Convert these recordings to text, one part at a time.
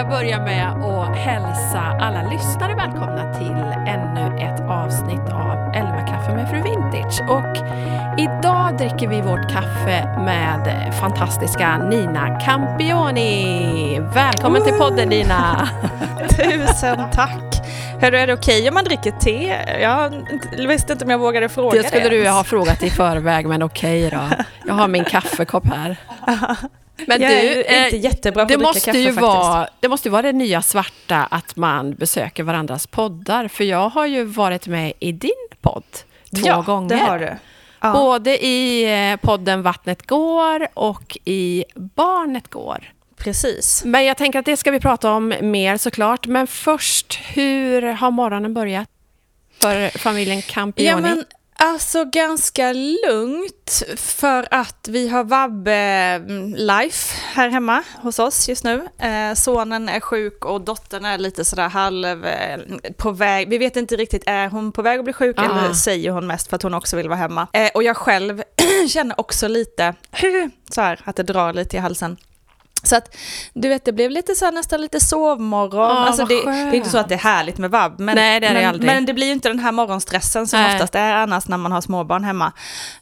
jag börja med att hälsa alla lyssnare välkomna till ännu ett avsnitt av 11 kaffe med Fru Vintage. Och idag dricker vi vårt kaffe med fantastiska Nina Campioni. Välkommen till podden Nina! Tusen tack! Hörru, är det okej om man dricker te? Jag visste inte om jag vågade fråga det. skulle det du ha frågat i förväg, men okej då. Jag har min kaffekopp här. Men jag du, är inte jättebra på det att måste kaffe ju faktiskt. Vara, det måste ju vara det nya svarta att man besöker varandras poddar. För jag har ju varit med i din podd två ja, gånger. det har du. Ja. Både i eh, podden Vattnet går och i Barnet går. Precis. Men jag tänker att det ska vi prata om mer såklart. Men först, hur har morgonen börjat för familjen Campioni? Ja, men Alltså ganska lugnt för att vi har vab-life här hemma hos oss just nu. Eh, sonen är sjuk och dottern är lite sådär halv eh, på väg. Vi vet inte riktigt, är hon på väg att bli sjuk ah. eller säger hon mest för att hon också vill vara hemma? Eh, och jag själv känner också lite så här att det drar lite i halsen. Så att, du vet, det blev lite så här, nästan lite sovmorgon. Oh, alltså det, det, är inte så att det är härligt med vab, men, Nej, det är men, det aldrig. men det blir ju inte den här morgonstressen som Nej. oftast är annars när man har småbarn hemma.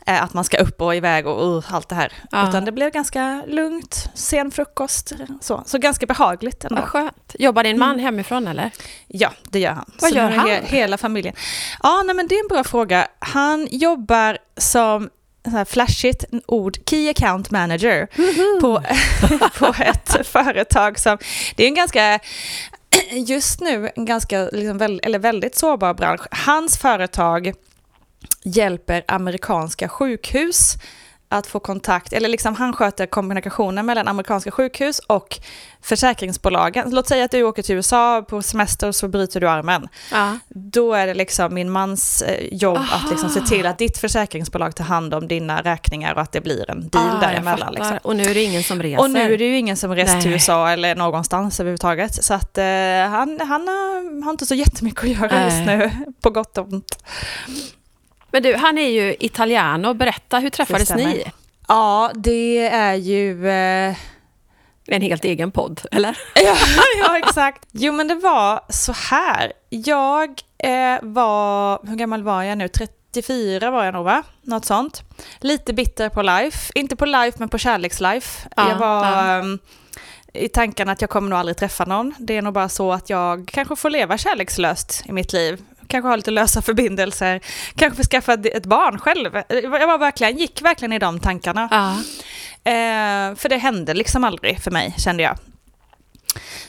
Eh, att man ska upp och iväg och uh, allt det här. Ja. Utan det blev ganska lugnt, sen frukost, så, så ganska behagligt ändå. Vad skönt. Jobbar din man mm. hemifrån eller? Ja, det gör han. Vad så gör han? He hela familjen. Ja, nej, men det är en bra fråga. Han jobbar som så här flashigt ord, Key Account Manager på, på ett företag som, det är en ganska, just nu en ganska, liksom, eller väldigt sårbar bransch. Hans företag hjälper amerikanska sjukhus att få kontakt, eller liksom han sköter kommunikationen mellan amerikanska sjukhus och försäkringsbolagen. Låt säga att du åker till USA på semester och så bryter du armen. Ja. Då är det liksom min mans eh, jobb Aha. att liksom se till att ditt försäkringsbolag tar hand om dina räkningar och att det blir en deal ah, däremellan. Liksom. Och nu är det ingen som reser. Och nu är det ju ingen som reser till USA eller någonstans överhuvudtaget. Så att eh, han, han har, har, inte så jättemycket att göra Nej. just nu, på gott och ont. Men du, han är ju italiano. Berätta, hur träffades ni? Ja, det är ju... Eh... En helt egen podd, eller? ja, ja, exakt. Jo, men det var så här. Jag eh, var... Hur gammal var jag nu? 34 var jag nog, va? Något sånt. Lite bitter på life. Inte på life, men på kärlekslife. Ja, jag var... Ja. Um, i tanken att jag kommer nog aldrig träffa någon. Det är nog bara så att jag kanske får leva kärlekslöst i mitt liv kanske ha lite lösa förbindelser, kanske skaffa ett barn själv. Jag var verkligen, gick verkligen i de tankarna. Ja. Eh, för det hände liksom aldrig för mig, kände jag.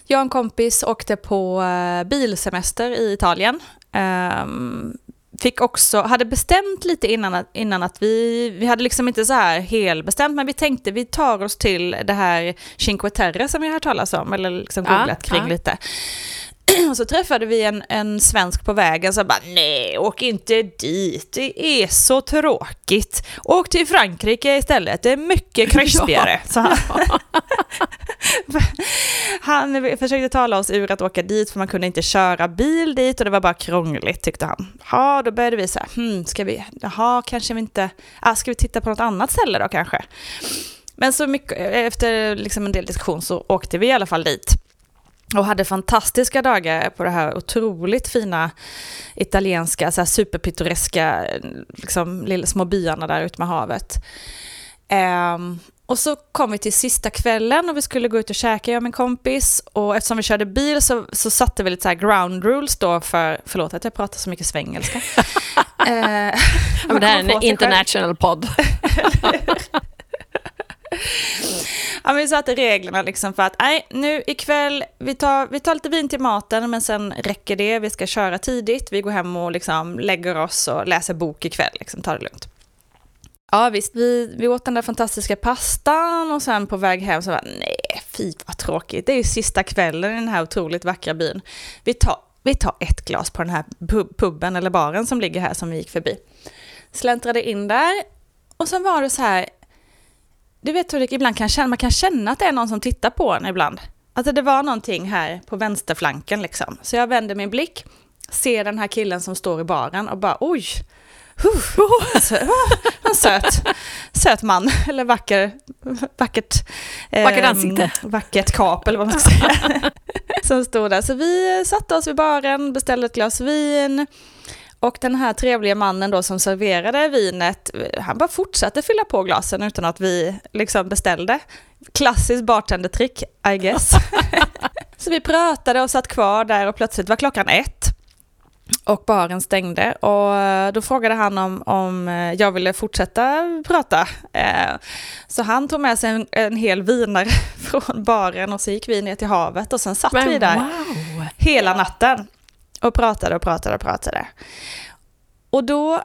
Jag och en kompis åkte på eh, bilsemester i Italien. Eh, fick också, hade bestämt lite innan att, innan att vi, vi hade liksom inte så här helbestämt, men vi tänkte vi tar oss till det här Cinque Terre som vi har hört talas om, eller liksom googlat ja, kring ja. lite. Och så träffade vi en, en svensk på vägen som bara nej, åk inte dit, det är så tråkigt. Åk till Frankrike istället, det är mycket krispigare. Ja. Han. han försökte tala oss ur att åka dit för man kunde inte köra bil dit och det var bara krångligt tyckte han. Ja, då började vi så här, hmm, ska vi, jaha, kanske vi inte, ah, ska vi titta på något annat ställe då kanske? Men så mycket, efter liksom en del diskussion så åkte vi i alla fall dit och hade fantastiska dagar på det här otroligt fina italienska, så här superpittoreska liksom, lilla små byarna där ute med havet. Um, och så kom vi till sista kvällen och vi skulle gå ut och käka, jag och min kompis. Och eftersom vi körde bil så, så satte vi lite så ground rules då för, förlåt att jag pratar så mycket svengelska. uh, ja, men det här är en international podd. ja, vi satte reglerna liksom för att nej, nu ikväll, vi tar, vi tar lite vin till maten, men sen räcker det. Vi ska köra tidigt, vi går hem och liksom lägger oss och läser bok ikväll, liksom, tar det lugnt. Ja visst, vi, vi åt den där fantastiska pastan och sen på väg hem så var nej, fy vad tråkigt. Det är ju sista kvällen i den här otroligt vackra byn. Vi tar, vi tar ett glas på den här pub, puben eller baren som ligger här som vi gick förbi. Släntrade in där och sen var det så här, du vet hur det ibland kan känna, man kan känna att det är någon som tittar på en ibland. Alltså det var någonting här på vänsterflanken liksom. Så jag vänder min blick, ser den här killen som står i baren och bara oj, huh, alltså, han söt. söt man, eller vacker, vackert, vackert ansikte. Eh, vackert kap eller vad man ska säga. som stod där. Så vi satte oss vid baren, beställde ett glas vin. Och den här trevliga mannen då som serverade vinet, han bara fortsatte fylla på glasen utan att vi liksom beställde. Klassiskt bartendertrick, I guess. så vi pratade och satt kvar där och plötsligt var klockan ett. Och baren stängde och då frågade han om, om jag ville fortsätta prata. Eh, så han tog med sig en, en hel vinare från baren och så gick vi ner till havet och sen satt Men, vi där wow. hela natten och pratade och pratade och pratade. Och då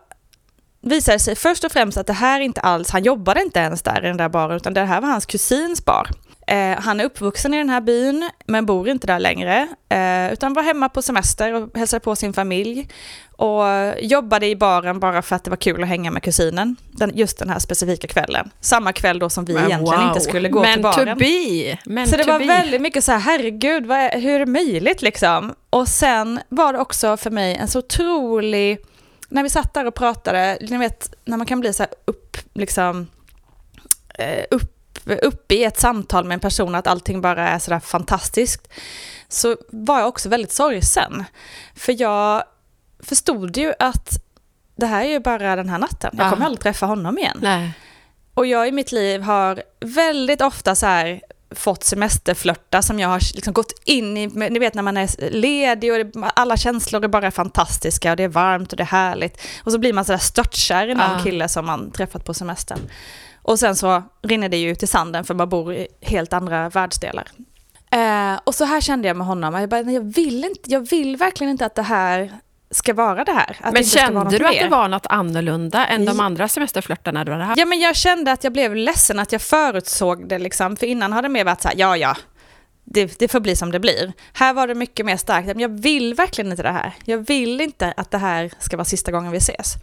visade det sig först och främst att det här inte alls, han jobbade inte ens där i den där baren, utan det här var hans kusins bar. Eh, han är uppvuxen i den här byn, men bor inte där längre, eh, utan var hemma på semester och hälsade på sin familj. Och jobbade i baren bara för att det var kul att hänga med kusinen, den, just den här specifika kvällen. Samma kväll då som vi men egentligen wow. inte skulle gå Men till baren. To be. Men så det var be. väldigt mycket så här, herregud, är, hur är det möjligt liksom? Och sen var det också för mig en så otrolig, när vi satt där och pratade, ni vet när man kan bli så här upp, liksom, eh, upp uppe i ett samtal med en person att allting bara är sådär fantastiskt, så var jag också väldigt sorgsen. För jag förstod ju att det här är ju bara den här natten, jag kommer aldrig träffa honom igen. Nej. Och jag i mitt liv har väldigt ofta så här fått semesterflörta som jag har liksom gått in i, ni vet när man är ledig och det, alla känslor är bara fantastiska och det är varmt och det är härligt. Och så blir man sådär störtkär i någon ah. kille som man träffat på semestern. Och sen så rinner det ju ut i sanden för man bor i helt andra världsdelar. Eh, och så här kände jag med honom, jag, bara, jag, vill inte, jag vill verkligen inte att det här ska vara det här. men kände du att det var något annorlunda än de andra semesterflörtarna du hade haft? Ja, men jag kände att jag blev ledsen att jag förutsåg det liksom, för innan hade det mer varit så här, ja, ja, det, det får bli som det blir. Här var det mycket mer starkt, men jag vill verkligen inte det här. Jag vill inte att det här ska vara sista gången vi ses.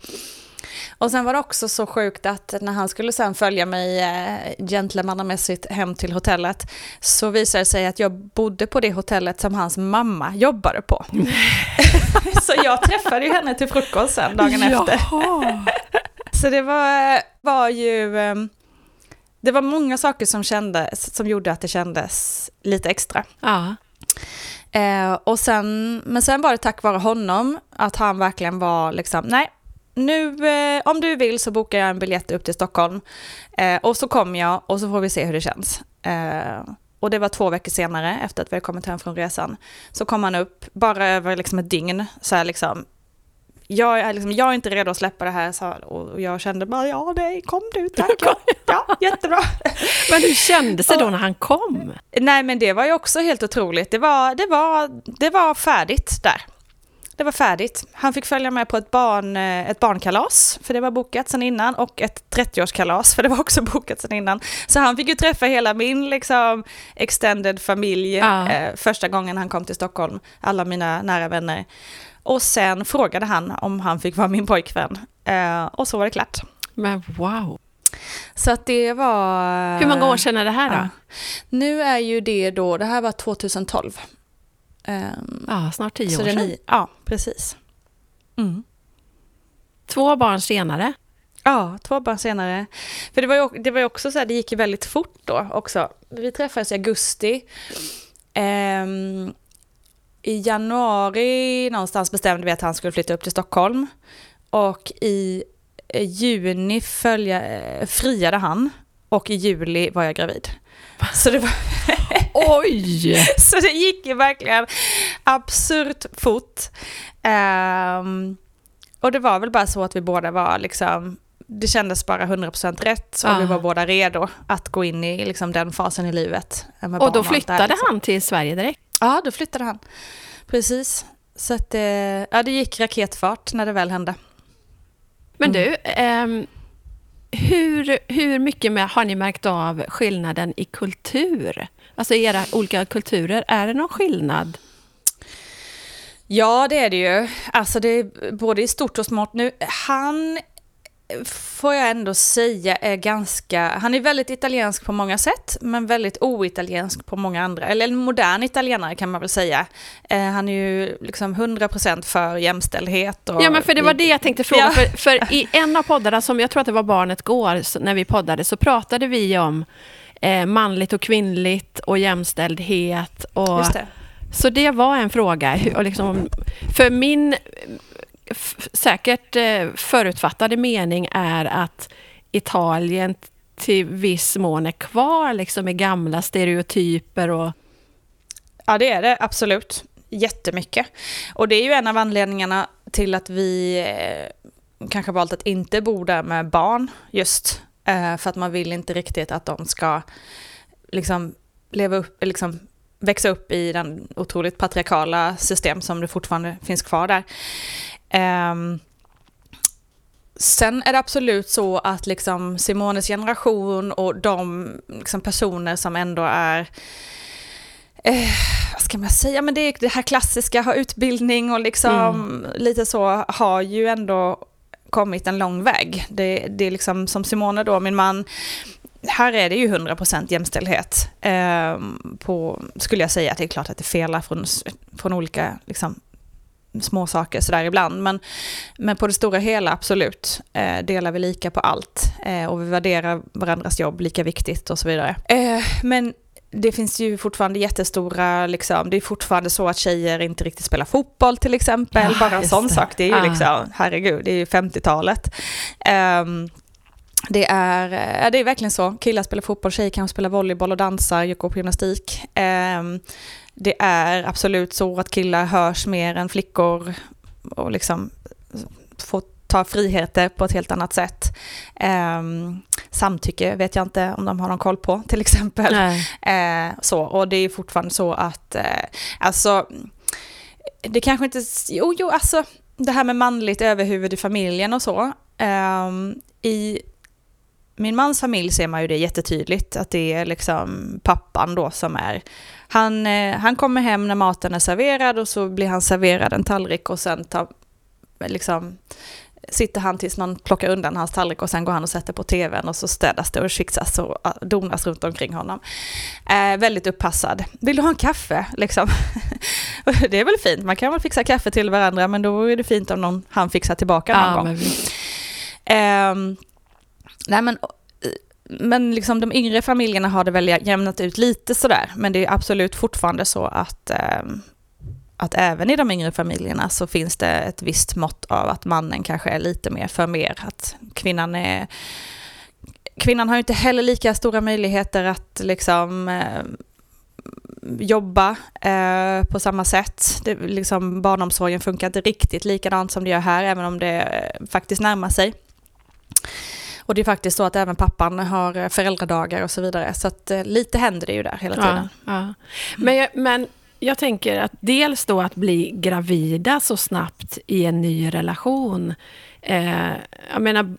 Och sen var det också så sjukt att när han skulle sen följa mig eh, gentlemannamässigt hem till hotellet så visade det sig att jag bodde på det hotellet som hans mamma jobbade på. så jag träffade ju henne till frukost sen dagen efter. så det var, var ju... Eh, det var många saker som, kändes, som gjorde att det kändes lite extra. Ja. Eh, och sen, men sen var det tack vare honom att han verkligen var liksom, nej, nu, eh, om du vill så bokar jag en biljett upp till Stockholm. Eh, och så kommer jag och så får vi se hur det känns. Eh, och det var två veckor senare, efter att vi hade kommit hem från resan, så kom han upp, bara över liksom ett dygn, så här liksom, jag är, liksom, jag är inte redo att släppa det här, så, och jag kände bara, ja, det kom du, tack, ja, ja jättebra. Men hur kändes det då när han kom? Nej, men det var ju också helt otroligt. Det var, det var, det var färdigt där det var färdigt. Han fick följa med på ett, barn, eh, ett barnkalas, för det var bokat sen innan, och ett 30-årskalas, för det var också bokat sen innan. Så han fick ju träffa hela min liksom, extended familj ja. eh, första gången han kom till Stockholm, alla mina nära vänner. Och sen frågade han om han fick vara min pojkvän. Eh, och så var det klart. Men wow! Så att det var... Hur många år sedan är det här då? Ja. Nu är ju det då, det här var 2012. Um, ja, snart tio år sedan. Ni, ja, precis. Mm. Två barn senare. Ja, två barn senare. För det var ju, det var ju också så här, det gick ju väldigt fort då också. Vi träffades i augusti. Um, I januari någonstans bestämde vi att han skulle flytta upp till Stockholm. Och i juni följa, eh, friade han. Och i juli var jag gravid. Så det var... Oj! så det gick ju verkligen absurt fort. Um, och det var väl bara så att vi båda var liksom, det kändes bara 100% rätt och ah. vi var båda redo att gå in i liksom, den fasen i livet. och då flyttade liksom. han till Sverige direkt? Ja, då flyttade han. Precis. Så att, eh, ja, det gick raketfart när det väl hände. Men du, um hur, hur mycket med, har ni märkt av skillnaden i kultur? Alltså i era olika kulturer, är det någon skillnad? Ja, det är det ju. Alltså det är både i stort och smått. Nu, han får jag ändå säga är ganska, han är väldigt italiensk på många sätt, men väldigt oitaliensk på många andra, eller en modern italienare kan man väl säga. Eh, han är ju liksom 100% för jämställdhet. Och ja, men för det var det jag tänkte fråga, ja. för, för, i en av poddarna som jag tror att det var Barnet Går, när vi poddade, så pratade vi om eh, manligt och kvinnligt och jämställdhet. Och, det. Så det var en fråga. Och liksom, för min säkert eh, förutfattade mening är att Italien till viss mån är kvar liksom med gamla stereotyper och... Ja, det är det absolut. Jättemycket. Och det är ju en av anledningarna till att vi eh, kanske valt att inte bo där med barn just. Eh, för att man vill inte riktigt att de ska liksom leva upp, liksom växa upp i den otroligt patriarkala system som det fortfarande finns kvar där. Um, sen är det absolut så att liksom Simones generation och de liksom personer som ändå är eh, vad ska man säga, men det är det här klassiska, ha utbildning och liksom mm. lite så, har ju ändå kommit en lång väg. Det, det är liksom som Simone då, min man, här är det ju 100% jämställdhet. Eh, på, skulle jag säga att det är klart att det felar från, från olika liksom, små saker sådär ibland. Men, men på det stora hela absolut eh, delar vi lika på allt. Eh, och vi värderar varandras jobb lika viktigt och så vidare. Eh, men det finns ju fortfarande jättestora, liksom, det är fortfarande så att tjejer inte riktigt spelar fotboll till exempel. Ja, Bara en sån det. sak, det är ju ah. liksom, herregud, det är ju 50-talet. Um, det är, det är verkligen så. Killar spelar fotboll, tjejer kan spela volleyboll och dansar, går på gymnastik. Um, det är absolut så att killar hörs mer än flickor och liksom får ta friheter på ett helt annat sätt. Um, samtycke vet jag inte om de har någon koll på till exempel. Uh, så, och det är fortfarande så att, uh, alltså, det kanske inte, jo, jo, alltså det här med manligt överhuvud i familjen och så. Um, I min mans familj ser man ju det jättetydligt, att det är liksom pappan då som är han, eh, han kommer hem när maten är serverad och så blir han serverad en tallrik och sen tar, liksom, sitter han tills någon plockar undan hans tallrik och sen går han och sätter på tvn och så städas det och fixas och donas runt omkring honom. Eh, väldigt uppassad. Vill du ha en kaffe? Liksom. det är väl fint, man kan väl fixa kaffe till varandra men då är det fint om någon, han fixar tillbaka någon ja, gång. Eh, nej men men liksom de yngre familjerna har det väl jämnat ut lite sådär. Men det är absolut fortfarande så att, eh, att även i de yngre familjerna så finns det ett visst mått av att mannen kanske är lite mer för mer. Att kvinnan är... Kvinnan har ju inte heller lika stora möjligheter att liksom eh, jobba eh, på samma sätt. Det, liksom, barnomsorgen funkar inte riktigt likadant som det gör här, även om det faktiskt närmar sig. Och det är faktiskt så att även pappan har eh, föräldradagar och så vidare. Så att eh, lite händer det ju där hela tiden. Ja, ja. Men, jag, men jag tänker att dels då att bli gravida så snabbt i en ny relation. Eh, jag menar,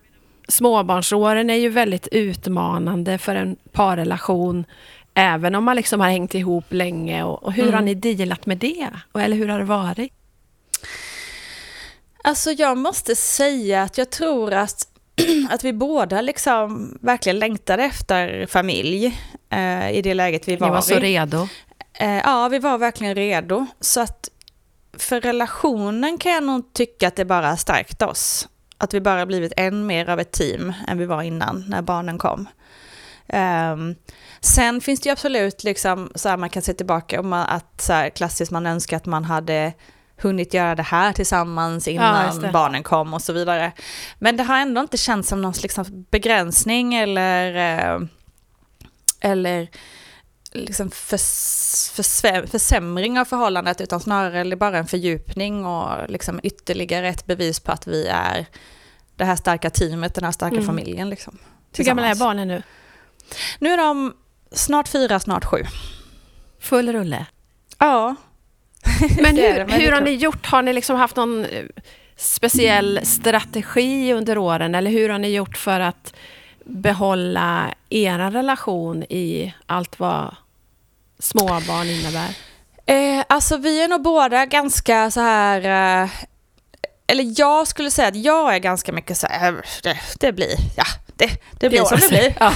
småbarnsåren är ju väldigt utmanande för en parrelation. Även om man liksom har hängt ihop länge. Och, och hur mm. har ni dealat med det? Eller hur har det varit? Alltså jag måste säga att jag tror att att vi båda liksom verkligen längtade efter familj eh, i det läget vi var i. Ni var så redo? Eh, ja, vi var verkligen redo. Så att för relationen kan jag nog tycka att det bara stärkt oss. Att vi bara blivit än mer av ett team än vi var innan när barnen kom. Um, sen finns det ju absolut liksom så här man kan se tillbaka om att så här klassiskt man önskar att man hade hunnit göra det här tillsammans innan ja, barnen kom och så vidare. Men det har ändå inte känts som någon liksom begränsning eller, eh, eller liksom förs, förs, försämring av förhållandet utan snarare bara en fördjupning och liksom ytterligare ett bevis på att vi är det här starka teamet, den här starka mm. familjen. Liksom, Hur gamla är barnen nu? Nu är de snart fyra, snart sju. Full rulle? Ja, Men hur, hur har ni gjort? Har ni liksom haft någon eh, speciell strategi under åren? Eller hur har ni gjort för att behålla er relation i allt vad småbarn innebär? Eh, alltså vi är nog båda ganska så här... Eh, eller jag skulle säga att jag är ganska mycket så här, det, det blir, ja, det, det blir som det blir. Ja.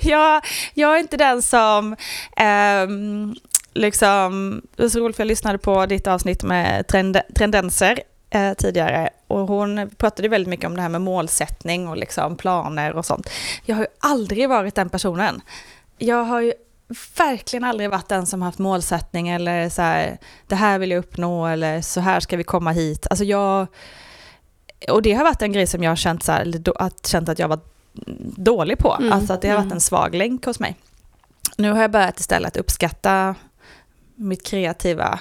jag, jag är inte den som, ehm, liksom, det var så roligt för jag lyssnade på ditt avsnitt med trend, tendenser eh, tidigare och hon pratade väldigt mycket om det här med målsättning och liksom planer och sånt. Jag har ju aldrig varit den personen. Jag har ju verkligen aldrig varit den som haft målsättning eller så här, det här vill jag uppnå eller så här ska vi komma hit. Alltså jag, och det har varit en grej som jag har känt, så här, att, känt att jag var dålig på. Mm, Alltså att det har varit mm. en svag länk hos mig. Nu har jag börjat istället uppskatta mitt kreativa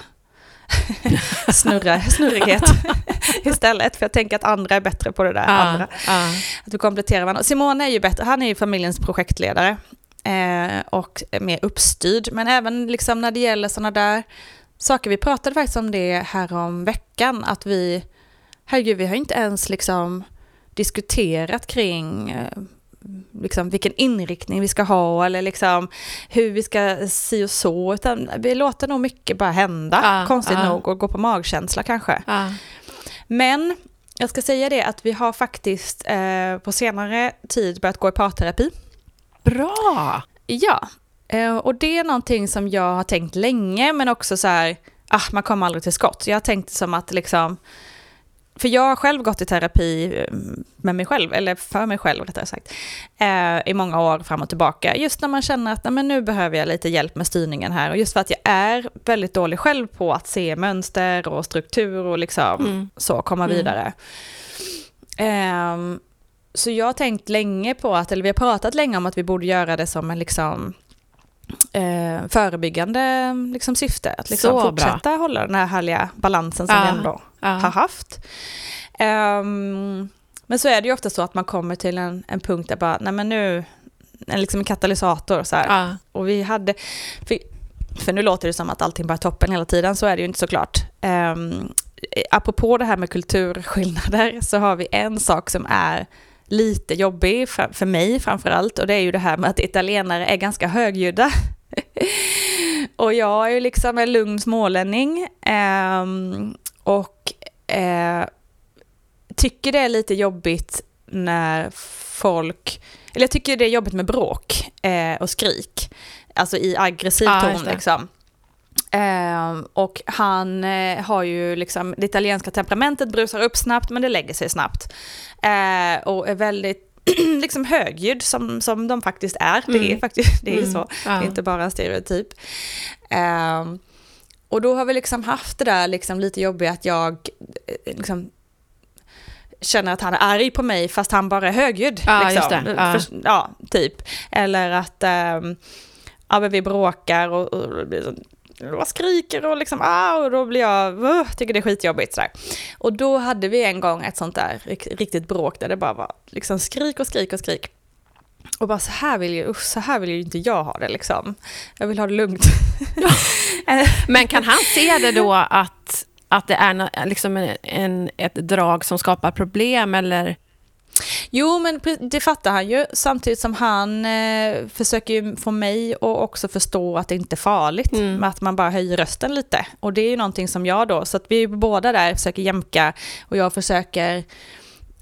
snurra, snurrighet istället. För jag tänker att andra är bättre på det där. andra. ja. Att vi kompletterar varandra. Simone är ju bättre, han är ju familjens projektledare eh, och mer uppstyrd. Men även liksom när det gäller sådana där saker, vi pratade faktiskt om det här om veckan, att vi, herregud, vi har inte ens liksom diskuterat kring eh, liksom vilken inriktning vi ska ha eller liksom hur vi ska si och så, utan vi låter nog mycket bara hända, Ja, konstigt ja. nog, och gå på magkänsla kanske. Ja. Men jag ska säga det att vi har faktiskt eh, på senare tid börjat gå i parterapi. Bra! Ja, eh, och det är någonting som jag har tänkt länge men också så här, ah, man kommer aldrig till skott. Jag har tänkt som att liksom, för jag har själv gått i terapi eh, med mig själv, eller för mig själv rättare sagt, eh, i många år fram och tillbaka. Just när man känner att men nu behöver jag lite hjälp med styrningen här. Och just för att jag är väldigt dålig själv på att se mönster och struktur och liksom Mm. så komma Mm. vidare. Så jag har tänkt länge på att, eller vi har pratat länge om att vi borde göra det som en liksom eh, förebyggande liksom, syfte. Att liksom Så bra. fortsätta hålla den här härliga balansen som Ja, vi ändå Ja. har haft. Ehm, men så är det ju ofta så att man kommer till en, en punkt där bara, nej men nu, en, liksom en katalysator så här. Ja. Och vi hade, för, för nu låter det som att allting bara är toppen hela tiden, så är det ju inte såklart. Um, apropå det här med kulturskillnader så har vi en sak som är lite jobbig för, för mig framför allt och det är ju det här med att italienare är ganska högljudda. och jag är ju liksom en lugn smålänning ehm, och eh, tycker det är lite jobbigt när folk, eller jag tycker det är jobbigt med bråk eh, och skrik, alltså i aggressiv Ja, ton liksom. Ehm, och han eh, har ju liksom, det italienska temperamentet brusar upp snabbt men det lägger sig snabbt. Eh, och är väldigt liksom högljudd som, som de faktiskt är. Det är Mm. faktiskt det är Mm. så. Ja. Det är inte bara en stereotyp. Ehm, och då har vi liksom haft det där liksom lite jobbiga att jag eh, liksom känner att han är arg på mig fast han bara är högljudd. Ja, liksom. Ja. För, ja, typ. Eller att ehm, ja, vi bråkar och, och blir skriker och liksom, ah, och då blir jag, uh, tycker det är skitjobbigt. Sådär. Och då hade vi en gång ett sånt där riktigt bråk där det bara var liksom skrik och skrik och skrik. Och bara så här vill ju, usch, så här vill ju inte jag ha det liksom. Jag vill ha det lugnt. Men kan han se det då att, att det är liksom en, en, ett drag som skapar problem eller? Jo, men det fattar han ju. Samtidigt som han eh, försöker ju få mig att också förstå att det inte är farligt. Mm. Med att man bara höjer rösten lite. Och det är ju någonting som jag då, så att vi båda där försöker jämka. Och jag försöker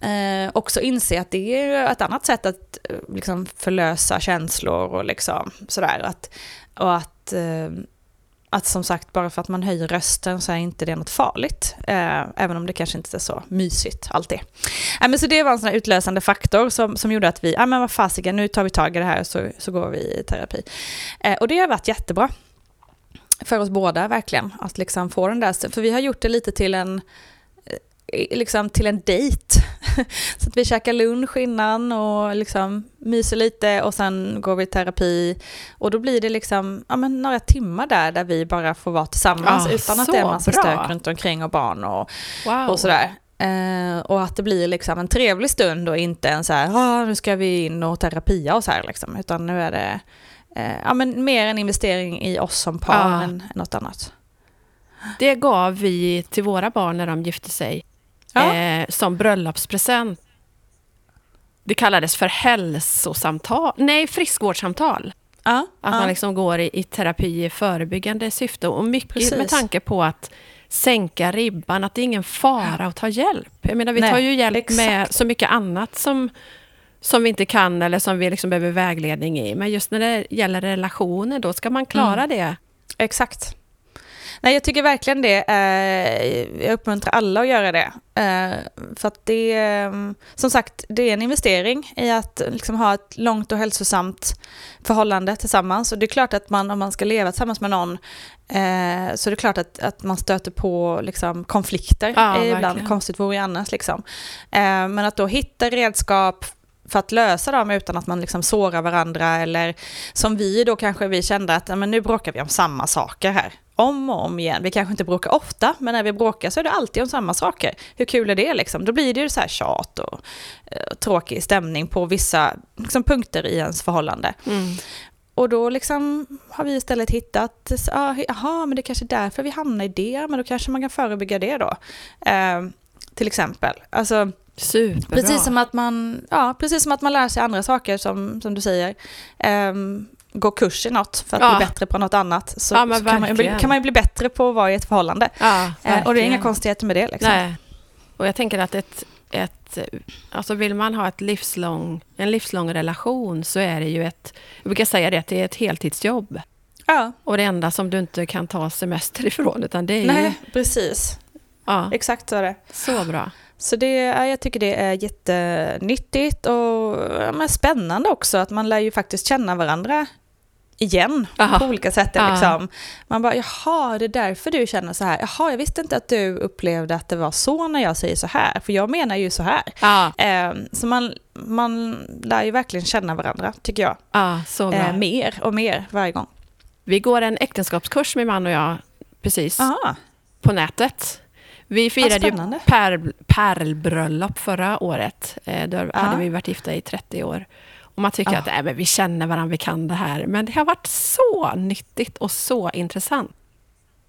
eh, också inse att det är ett annat sätt att eh, liksom förlösa känslor och liksom sådär. Att, och att, eh, att som sagt, bara för att man höjer rösten så är inte det något farligt. Eh, även om det kanske inte är så mysigt alltid. Ja, men så det var en sån här utlösande faktor som, som gjorde att vi, ja men vad fasiken, nu tar vi tag i det här så, så går vi i terapi. Eh, och det har varit jättebra. För oss båda verkligen, att liksom få den där, för vi har gjort det lite till en, liksom till en dejt. så att vi käkar lunch innan och liksom myser lite och sen går vi i terapi. Och då blir det liksom, ja men några timmar där, där vi bara får vara tillsammans Ah, utan att det är en massa bra. stök runt omkring och barn och Wow. och sådär. Eh, och att det blir liksom en trevlig stund och inte en så här, ah, nu ska vi in och terapia och så här liksom, utan nu är det eh, ja, men mer en investering i oss som par Ja. än något annat. Det gav vi till våra barn när de gifte sig Ja. eh, som bröllopspresent. Det kallades för hälsosamtal, nej friskvårdssamtal. Ja, Att ja. man liksom går i, i terapi i förebyggande syfte och mycket Precis. med tanke på att sänka ribban, att det är ingen fara att ta hjälp. Jag menar, vi Nej, tar ju hjälp exakt. med så mycket annat som, som vi inte kan eller som vi liksom behöver vägledning i. Men just när det gäller relationer, då ska man klara Mm. det. Exakt. Nej, jag tycker verkligen det. Eh, jag uppmuntrar alla att göra det. Eh, för att det är, som sagt, det är en investering i att liksom ha ett långt och hälsosamt förhållande tillsammans. Och det är klart att man, om man ska leva tillsammans med någon, eh, så är det klart att, att man stöter på liksom, konflikter Ja, eh, ibland. verkligen. Konstigt vore ju annars. Liksom. Eh, men att då hitta redskap för att lösa dem utan att man liksom sårar varandra eller som vi då kanske vi kände att men nu bråkar vi om samma saker här. Om och om igen. Vi kanske inte bråkar ofta, men när vi bråkar så är det alltid om samma saker. Hur kul är det liksom? Då blir det ju så här tjat och eh, tråkig stämning på vissa liksom, punkter i ens förhållande. Mm. Och då liksom har vi istället hittat, ah, jaha, men det är kanske är därför vi hamnar i det, men då kanske man kan förebygga det då. Eh, till exempel. Alltså, Superbra. Precis som att man, ja, precis som att man lär sig andra saker som, som du säger. Um, gå kurs i något för att Ja. bli bättre på något annat. Så, Ja, så kan, man, ju bli- kan man ju bli bättre på att vara i ett förhållande. Ja, Eh, och det är inga konstigheter med det. Liksom. Nej. Och jag tänker att ett, ett, alltså vill man ha ett livslång, en livslång relation så är det ju ett, jag brukar säga det, att det är ett heltidsjobb. Ja, Och det enda som du inte kan ta semester ifrån, utan det är ju... nej, precis. Ja, Exakt så är det. så bra. Så det, ja, jag tycker det är jättenyttigt och ja, men spännande också att man lär ju faktiskt känna varandra igen Aha. på olika sätt. Liksom. Man bara, jaha, det är därför du känner så här. Jaha, jag visste inte att du upplevde att det var så när jag säger så här, för jag menar ju så här. Eh, så man, man lär ju verkligen känna varandra, tycker jag. Eh, mer och mer varje gång. Vi går en äktenskapskurs, min man och jag, precis Aha, på nätet. Vi firade ju per, pärlbröllop förra året. Eh, Då Ja. hade vi varit gifta i 30 år. Och man tycker Ja. att äh, men vi känner varandra, vi kan det här. Men det har varit så nyttigt och så intressant.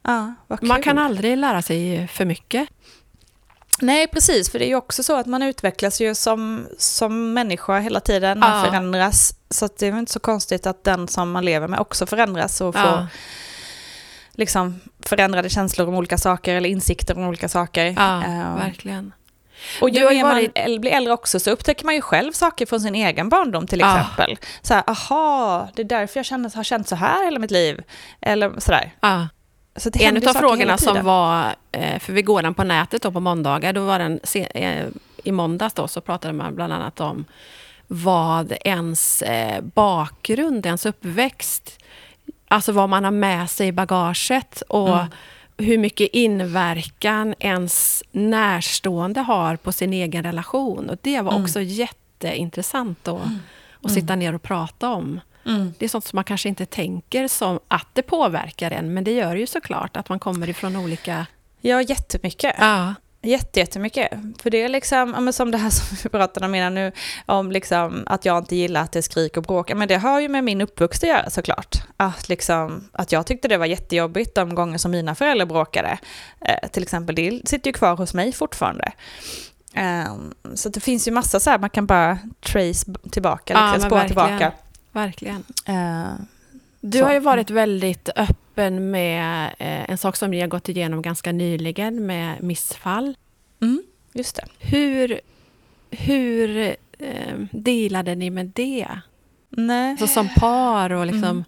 ja, Man kan aldrig lära sig för mycket. Nej, precis, för det är ju också så att man utvecklas ju som, som människa hela tiden, man Ja. förändras. Så det är inte så konstigt att den som man lever med också förändras och får liksom förändrade känslor om olika saker eller insikter om olika saker. ja Eh, verkligen. och ju man varit- äl- blir äldre också så upptäcker man ju själv saker från sin egen barndom till Ja. exempel. Så här, aha, det är därför jag känner, har känt så här hela mitt liv. Eller sådär. Ja. Så det En av frågorna som var, eh, för vi går den på nätet då på måndagar, då var den eh, i måndags då så pratade man bland annat om vad ens bakgrund, ens uppväxt, alltså vad man har med sig i bagaget och Mm. hur mycket inverkan ens närstående har på sin egen relation. Och det var Mm. också jätteintressant då, att sitta ner och prata om. Mm. Det är sånt som man kanske inte tänker som att det påverkar en, men det gör ju såklart att man kommer ifrån olika... Ja, jättemycket. Ja, Jätte, jättemycket. För det är liksom, ja, men som det här som vi pratade om innan nu, om liksom att jag inte gillar att det är skrik och bråk. Ja, Men det har ju med min uppväxt att göra såklart. Att, liksom, att jag tyckte det var jättejobbigt de gånger som mina föräldrar bråkade. Eh, till exempel, det sitter ju kvar hos mig fortfarande. Eh, så det finns ju massa så här, man kan bara trace tillbaka, Ja, liksom, men spåra tillbaka. verkligen. Eh, Du Så. har ju varit väldigt öppen med eh, en sak som ni har gått igenom ganska nyligen med missfall. mm, just det. Hur, hur eh, dealade ni med det? Nej. Alltså som par och liksom... Mm.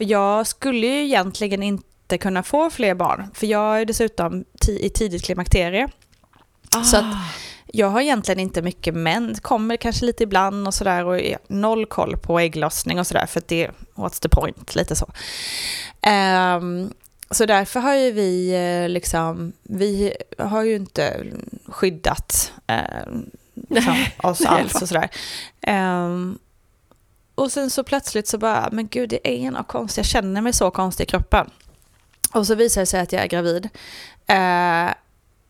Jag skulle ju egentligen inte kunna få fler barn, för jag är dessutom i tidigt klimakterie. Ah, Så att- Jag har egentligen inte mycket män, kommer kanske lite ibland och sådär och noll koll på ägglossning och sådär för att det är what's the point, lite så. Ehm, så därför har ju vi eh, liksom, vi har ju inte skyddat eh, liksom, oss alls och sådär. Ehm, och sen så plötsligt så bara, men gud det är något konstigt, jag känner mig så konstig i kroppen. Och så visar det sig att jag är gravid. Eh,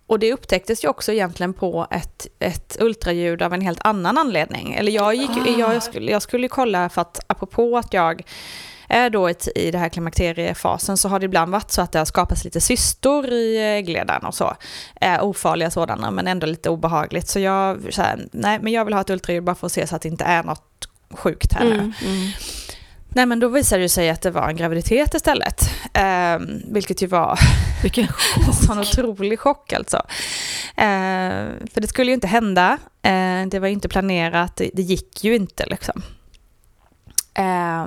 och det upptäcktes ju också egentligen på ett, ett ultraljud av en helt annan anledning. Eller jag, gick, Ah. jag, skulle, jag skulle kolla för att apropå att jag är då ett, i det här klimakteriefasen så har det ibland varit så att det har skapats lite cystor i äggledaren och så. Eh, ofarliga sådana men ändå lite obehagligt. Så jag, så här, nej men jag vill ha ett ultraljud bara för att se så att det inte är något sjukt här nu. mm, mm. Nej men då visade det sig att det var en graviditet istället. Eh, vilket ju var Vilken en sån otrolig chock alltså. Eh, för det skulle ju inte hända. Eh, det var inte planerat. Det, det gick ju inte liksom. Eh,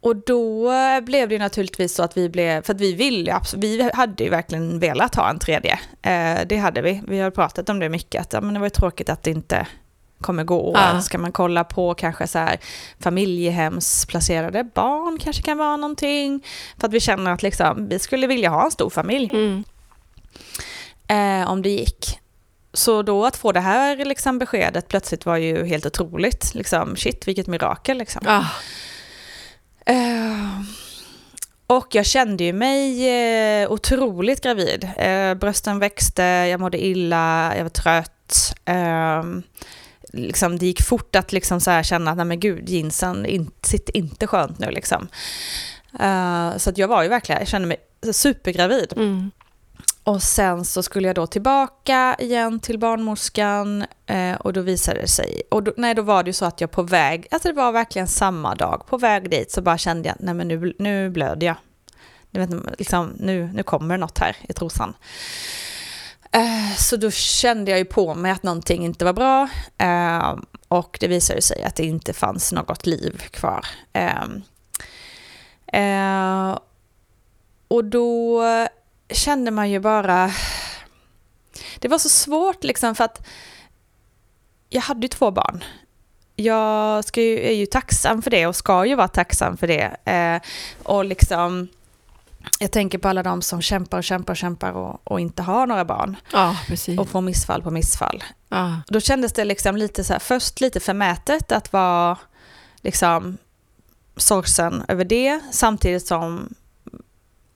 och då blev det ju naturligtvis så att vi blev, för att vi ville vi hade ju verkligen velat ha en tredje. Eh, det hade vi. Vi har pratat om det mycket, att ja, men det var ju tråkigt att det inte kommer gå. Ja. Ska man kolla på kanske så här familjehemsplacerade barn kanske kan vara någonting. För att vi känner att liksom, vi skulle vilja ha en stor familj Mm. eh, om det gick. Så då att få det här liksom, beskedet plötsligt var ju helt otroligt. Liksom, shit, vilket mirakel liksom. Ah, Eh, och jag kände ju mig eh, otroligt gravid. Eh, brösten växte, jag mådde illa, jag var trött. Liksom, det gick fort att liksom så här känna att nej men gud, jeansen in, sitter inte skönt nu. Liksom. Eh, så att jag var ju verkligen, jag kände mig supergravid. mm. Och sen så skulle jag då tillbaka igen till barnmorskan eh, och då visade det sig, och då, nej då var det ju så att jag på väg, alltså det var verkligen samma dag, på väg dit så bara kände jag, nej men nu, nu blöder jag. Du vet, liksom, nu, nu kommer det något här i trosan. Eh, så då kände jag ju på mig att någonting inte var bra eh, och det visade sig att det inte fanns något liv kvar. Ehm, eh, och då kände man ju bara... Det var så svårt liksom för att jag hade ju två barn. Jag ska ju, är ju tacksam för det och ska ju vara tacksam för det. Och liksom, jag tänker på alla de som kämpar och kämpar och kämpar och, och inte har några barn. Ja. Och får missfall på missfall. Ja. Då kändes det liksom lite så här, först lite förmätet att vara liksom sorgsen över det, samtidigt som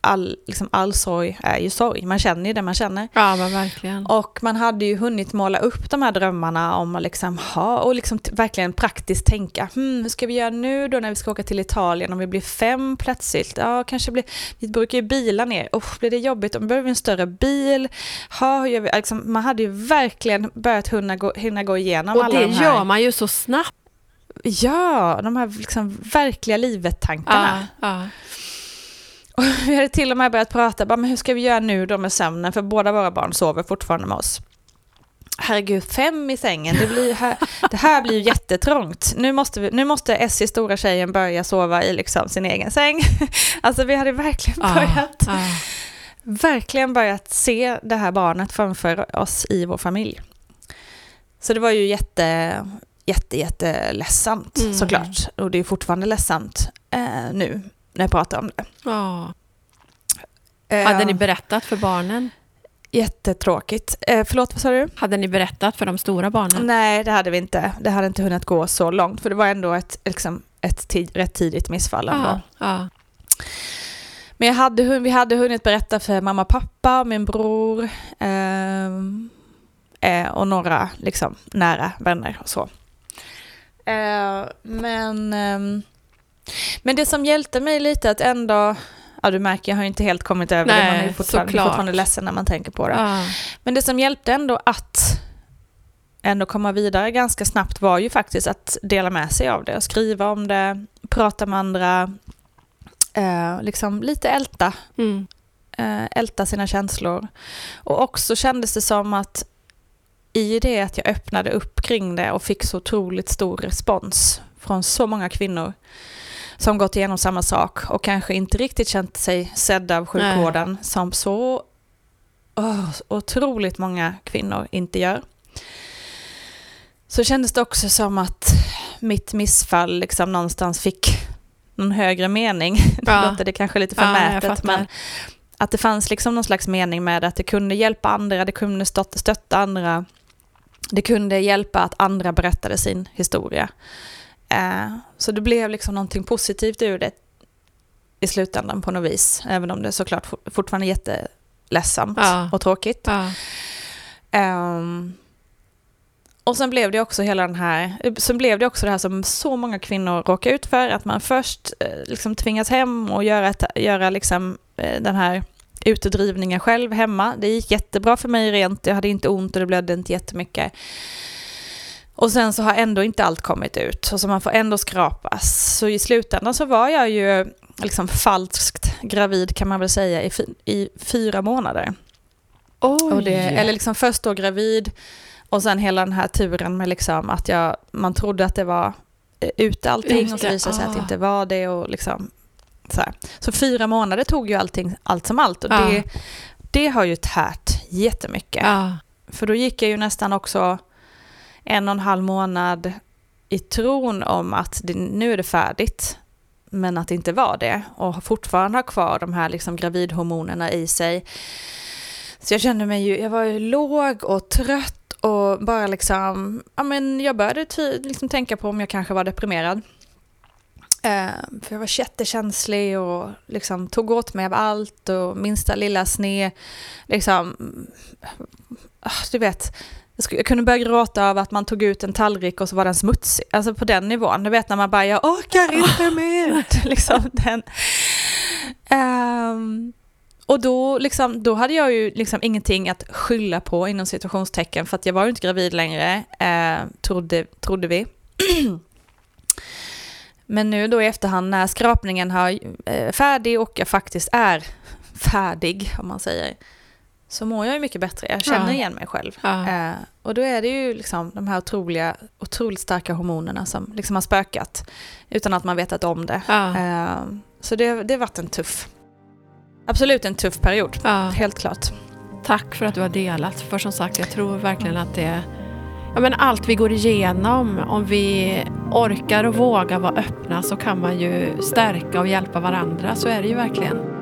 all, liksom all sorg är ju sorg. Man känner ju det man känner. ja, men verkligen. Och man hade ju hunnit måla upp de här drömmarna om att liksom ha, och liksom verkligen praktiskt tänka, hmm, hur ska vi göra nu då när vi ska åka till Italien om vi blir fem plötsligt? Ja, kanske blir, vi brukar ju bila ner, oh, blir det jobbigt, om vi behöver en större bil? Ha, hur gör vi? Liksom, man hade ju verkligen börjat hinna gå, hinna gå igenom Och alla det de här. gör man ju så snabbt. Ja, de här liksom verkliga livet-tankarna. Ja, ja. Och vi hade till och med börjat prata, bara, men hur ska vi göra nu då med sömnen? För båda våra barn sover fortfarande med oss. Herregud, fem i sängen, det, blir här, det här blir ju jättetrångt. Nu måste, vi, nu måste Essie, stora tjejen, börja sova i liksom sin egen säng. Alltså vi hade verkligen Ja, börjat, ja. verkligen börjat se det här barnet framför oss i vår familj. Så det var ju jätte, jätte, jätte ledsamt Mm. såklart. Och det är fortfarande ledsamt eh, nu när jag pratar om det. Ja. Eh, Hade ni berättat för barnen? Jättetråkigt. Eh, förlåt, vad sa du? Hade ni berättat för de stora barnen? Nej, det hade vi inte. Det hade inte hunnit gå så långt, för det var ändå ett, liksom, ett tid, rätt tidigt missfall. Ändå. Ja, ja. Men jag hade, vi hade hunnit berätta för mamma pappa, min bror ehm, eh, och några liksom, nära vänner och så. Eh, men, ehm, men det som hjälpte mig lite att ändå, ja du märker jag har ju inte helt kommit över det, man är ju Nej, fortfarande, såklart. fortfarande ledsen när man tänker på det. ja. Men det som hjälpte ändå att ändå komma vidare ganska snabbt var ju faktiskt att dela med sig av det, skriva om det, prata med andra, eh, liksom lite älta, Mm. eh, älta sina känslor. Och också kändes det som att i det att jag öppnade upp kring det och fick så otroligt stor respons från så många kvinnor som gått igenom samma sak och kanske inte riktigt känt sig sedda av sjukvården som så åh, otroligt många kvinnor inte gör. Så kändes det också som att mitt missfall liksom någonstans fick någon högre mening. Ja. låter det kanske lite Ja, förmätet, fattar. men att det fanns liksom någon slags mening med det, att det kunde hjälpa andra, det kunde stötta andra. Det kunde hjälpa att andra berättade sin historia. Eh, så det blev liksom någonting positivt ur det i slutändan på något vis. Även om det såklart for- fortfarande är jätteledsamt Ja. och tråkigt. Ja. Ehm, och sen blev det också hela den här, sen blev det också det här som så många kvinnor råkar ut för, att man först eh, liksom tvingas hem och göra, ett, göra liksom, eh, den här utdrivningen själv hemma. Det gick jättebra för mig rent, jag hade inte ont och det blödde inte jättemycket. Och sen så har ändå inte allt kommit ut, och så man får ändå skrapas. Så i slutändan så var jag ju liksom falskt gravid kan man väl säga i, i fyra månader. Det, eller liksom först då gravid och sen hela den här turen med liksom att jag, man trodde att det var eh, ute allting och så visade det sig ah. att det inte var det. Och liksom, så, här. så fyra månader tog ju allting allt som allt och ah. det, det har ju tärt jättemycket. Ah. För då gick jag ju nästan också en och en halv månad i tron om att det, nu är det färdigt men att det inte var det och fortfarande har kvar de här liksom gravidhormonerna i sig. Så jag kände mig ju, jag var ju låg och trött och bara liksom, ja men jag började ty, liksom tänka på om jag kanske var deprimerad. Eh, för jag var jättekänslig och liksom tog åt mig av allt och minsta lilla sne, liksom, ah, du vet, jag kunde börja gråta av att man tog ut en tallrik och så var den smutsig. Alltså på den nivån. Du vet när man bara, jag orkar inte mer. liksom den. Um, och då, liksom, då hade jag ju liksom ingenting att skylla på inom situationstecken för att jag var ju inte gravid längre, eh, trodde, trodde vi. Men nu då i efterhand när skrapningen har eh, färdig och jag faktiskt är färdig, om man säger, så mår jag ju mycket bättre. Jag känner ja. igen mig själv. Ja. Eh, och då är det ju liksom de här otroliga, otroligt starka hormonerna som liksom har spökat utan att man vetat om det. Ja. Eh, så det, det har varit en tuff, absolut en tuff period, helt klart. Tack för att du har delat, för som sagt jag tror verkligen att det Ja, men allt vi går igenom, om vi orkar och vågar vara öppna så kan man ju stärka och hjälpa varandra. Så är det ju verkligen.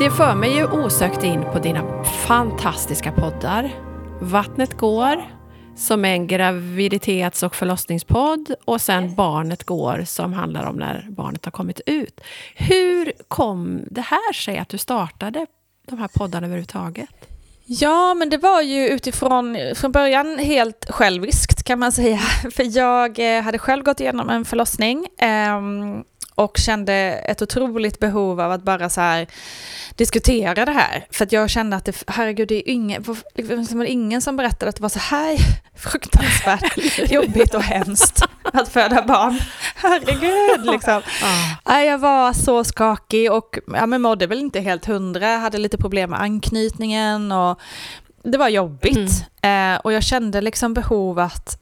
Det för mig ju osökt in på dina fantastiska poddar. Vattnet går, som är en graviditets och förlossningspodd och sen Barnet går som handlar om när barnet har kommit ut. Hur kom det här sig att du startade de här poddarna överhuvudtaget? Ja, men det var ju utifrån, från början helt själviskt kan man säga. För jag eh, hade själv gått igenom en förlossning. Och kände ett otroligt behov av att bara så här diskutera det här. För att jag kände att det, herregud, det är ingen, det var ingen som berättade att det var så här fruktansvärt jobbigt och hemskt att föda barn. Herregud, liksom. Ah. Jag var så skakig och ja, men mådde väl inte helt hundra, hade lite problem med anknytningen och det var jobbigt. Mm. Eh, och jag kände liksom behov att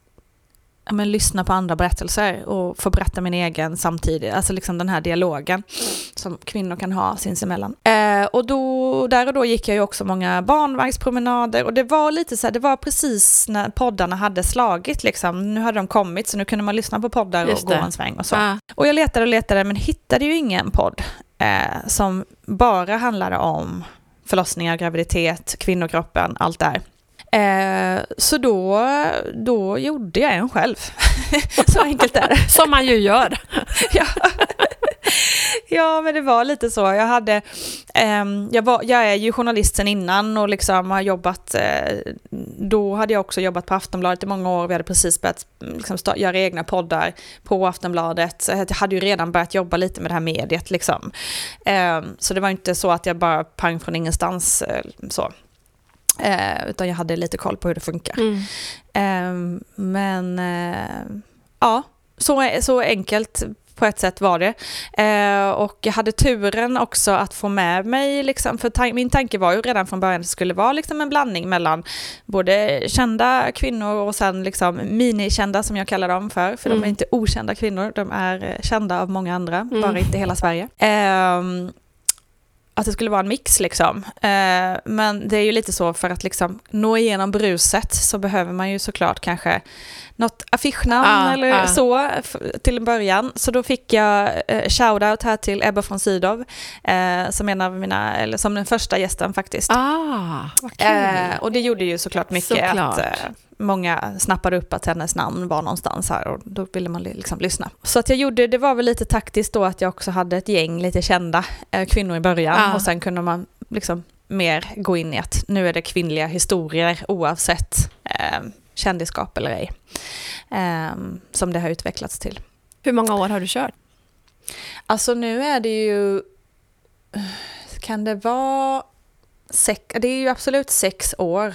men, lyssna på andra berättelser och få berätta min egen samtidigt. Alltså liksom den här dialogen som kvinnor kan ha sinsemellan. Eh, och då, där och då gick jag ju också många barnvagnspromenader och det var lite så här, det var precis när poddarna hade slagit liksom. Nu hade de kommit så nu kunde man lyssna på poddar och gå en sväng och så. Ah. Och jag letade och letade men hittade ju ingen podd eh, som bara handlade om förlossningar, graviditet, kvinnokroppen, allt där. Eh, så då, då gjorde jag en själv. så enkelt är det. Som man ju gör. ja. ja, men det var lite så. Jag, hade, eh, jag, var, jag är ju journalist sen innan och liksom har jobbat, eh, då hade jag också jobbat på Aftonbladet i många år. Vi hade precis börjat liksom, start, göra egna poddar på Aftonbladet. Jag hade ju redan börjat jobba lite med det här mediet. Liksom. Ehm, så det var inte så att jag bara pang från ingenstans eh, så. Eh, utan jag hade lite koll på hur det funkar. Mm. Eh, men eh, ja, så, så enkelt på ett sätt var det. Eh, och jag hade turen också att få med mig, liksom, för tan min tanke var ju redan från början att det skulle vara liksom en blandning mellan både kända kvinnor och sen liksom minikända som jag kallar dem för, för mm. de är inte okända kvinnor, de är eh, kända av många andra, mm. bara inte hela Sverige. Att det skulle vara en mix liksom. Eh, men det är ju lite så för att liksom nå igenom bruset så behöver man ju såklart kanske något affischnamn ah, eller ah. så till en början. Så då fick jag eh, shoutout här till Ebba von Sydow eh, som en av mina, eller som den första gästen faktiskt. Ah, eh, och det gjorde ju såklart mycket såklart. att eh, många snappade upp att hennes namn var någonstans här och då ville man liksom lyssna. Så att jag gjorde, det var väl lite taktiskt då att jag också hade ett gäng lite kända eh, kvinnor i början Ja. och sen kunde man liksom mer gå in i att nu är det kvinnliga historier oavsett eh, kändisskap eller ej. Eh, som det har utvecklats till. Hur många år har du kört? Alltså nu är det ju, kan det vara, sex, det är ju absolut sex år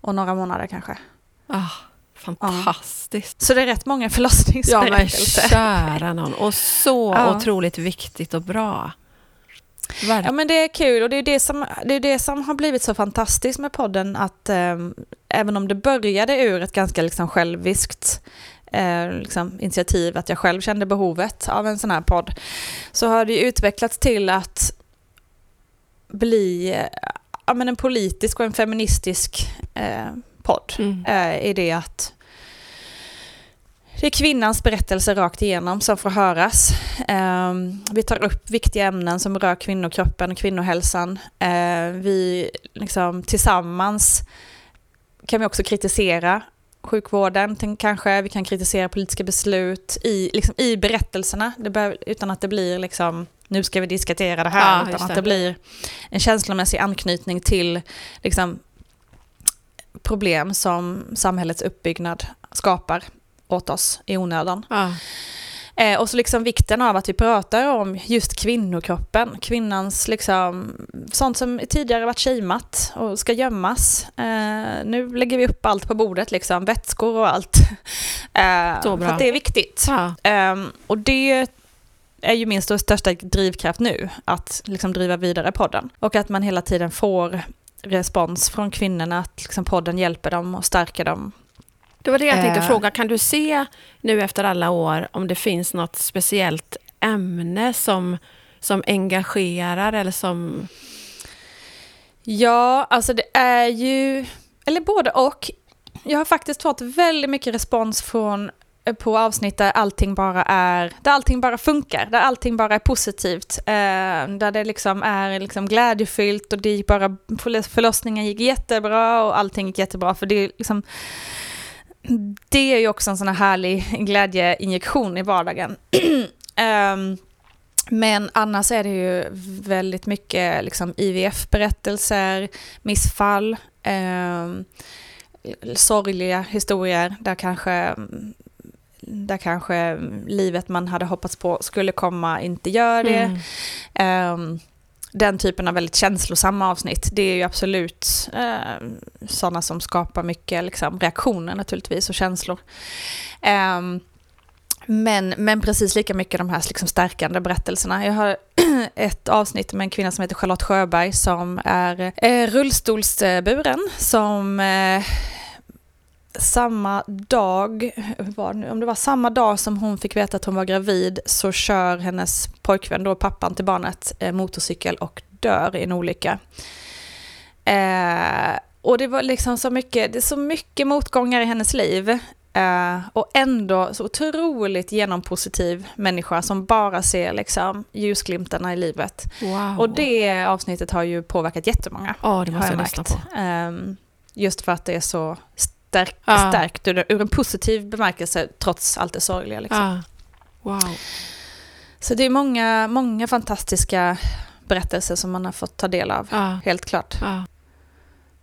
och några månader kanske. Ah, fantastiskt. Så det är rätt många Ja, men förlossningsberättelser. kära någon. Och så Ja. otroligt viktigt och bra. Ja men det är kul och det är det som, det är det som har blivit så fantastiskt med podden att eh, även om det började ur ett ganska liksom själviskt eh, liksom, initiativ att jag själv kände behovet av en sån här podd så har det ju utvecklats till att bli eh, ja, men en politisk och en feministisk eh, podd. Mm. eh, är det att det är kvinnans berättelse rakt igenom som får höras. Eh, vi tar upp viktiga ämnen som rör kvinnokroppen och kvinnohälsan. Eh, vi liksom tillsammans kan vi också kritisera sjukvården, kanske vi kan kritisera politiska beslut i, liksom, i berättelserna, det behöver, utan att det blir liksom, nu ska vi diskutera det här, Ja, utan just att det. det blir en känslomässig anknytning till liksom, problem som samhällets uppbyggnad skapar åt oss i onödan. Ja. Eh, och så liksom vikten av att vi pratar om just kvinnokroppen, kvinnans liksom, sånt som tidigare varit shameat och ska gömmas. Eh, nu lägger vi upp allt på bordet, liksom, vätskor och allt. Eh, Så för bra. att det är viktigt. Ja. Ehm, och det är ju min största drivkraft nu, att liksom driva vidare podden. Och att man hela tiden får respons från kvinnorna, att liksom podden hjälper dem och stärker dem. Det var det jag tänkte Eh. fråga. Kan du se nu efter alla år om det finns något speciellt ämne som, som engagerar eller som... Ja, alltså det är ju, eller både och. Jag har faktiskt fått väldigt mycket respons från på avsnitt där allting bara är, där allting bara funkar, där allting bara är positivt, eh, där det liksom är liksom glädjefyllt och det gick bara, förlossningen gick jättebra och allting gick jättebra, för det är liksom, det är ju också en sån här härlig glädjeinjektion i vardagen. Ehm, men annars är det ju väldigt mycket liksom IVF-berättelser, missfall, eh, sorgliga historier där kanske, mm, där kanske livet man hade hoppats på skulle komma inte gör det. Mm. Ehm, den typen av väldigt känslosamma avsnitt, det är ju absolut eh, sådana som skapar mycket liksom, reaktioner naturligtvis och känslor. Ehm, men, men precis lika mycket de här liksom stärkande berättelserna. Jag har ett avsnitt med en kvinna som heter Charlotte Sjöberg som är eh, rullstolsburen som eh, samma dag, var det nu? om det var samma dag som hon fick veta att hon var gravid så kör hennes pojkvän, då pappan till barnet, eh, motorcykel och dör i en olycka. Eh, och det var liksom så mycket, det är så mycket motgångar i hennes liv. Eh, och ändå så otroligt genompositiv människa som bara ser liksom ljusglimtarna i livet. Wow. Och det avsnittet har ju påverkat jättemånga. Ja, det har måste jag jag lyssna på. Ehm, just för att det är så stärk, Ja. stärkt ur, ur en positiv bemärkelse trots allt det sorgliga. Liksom. Wow. Så det är många, många fantastiska berättelser som man har fått ta del av. Helt klart.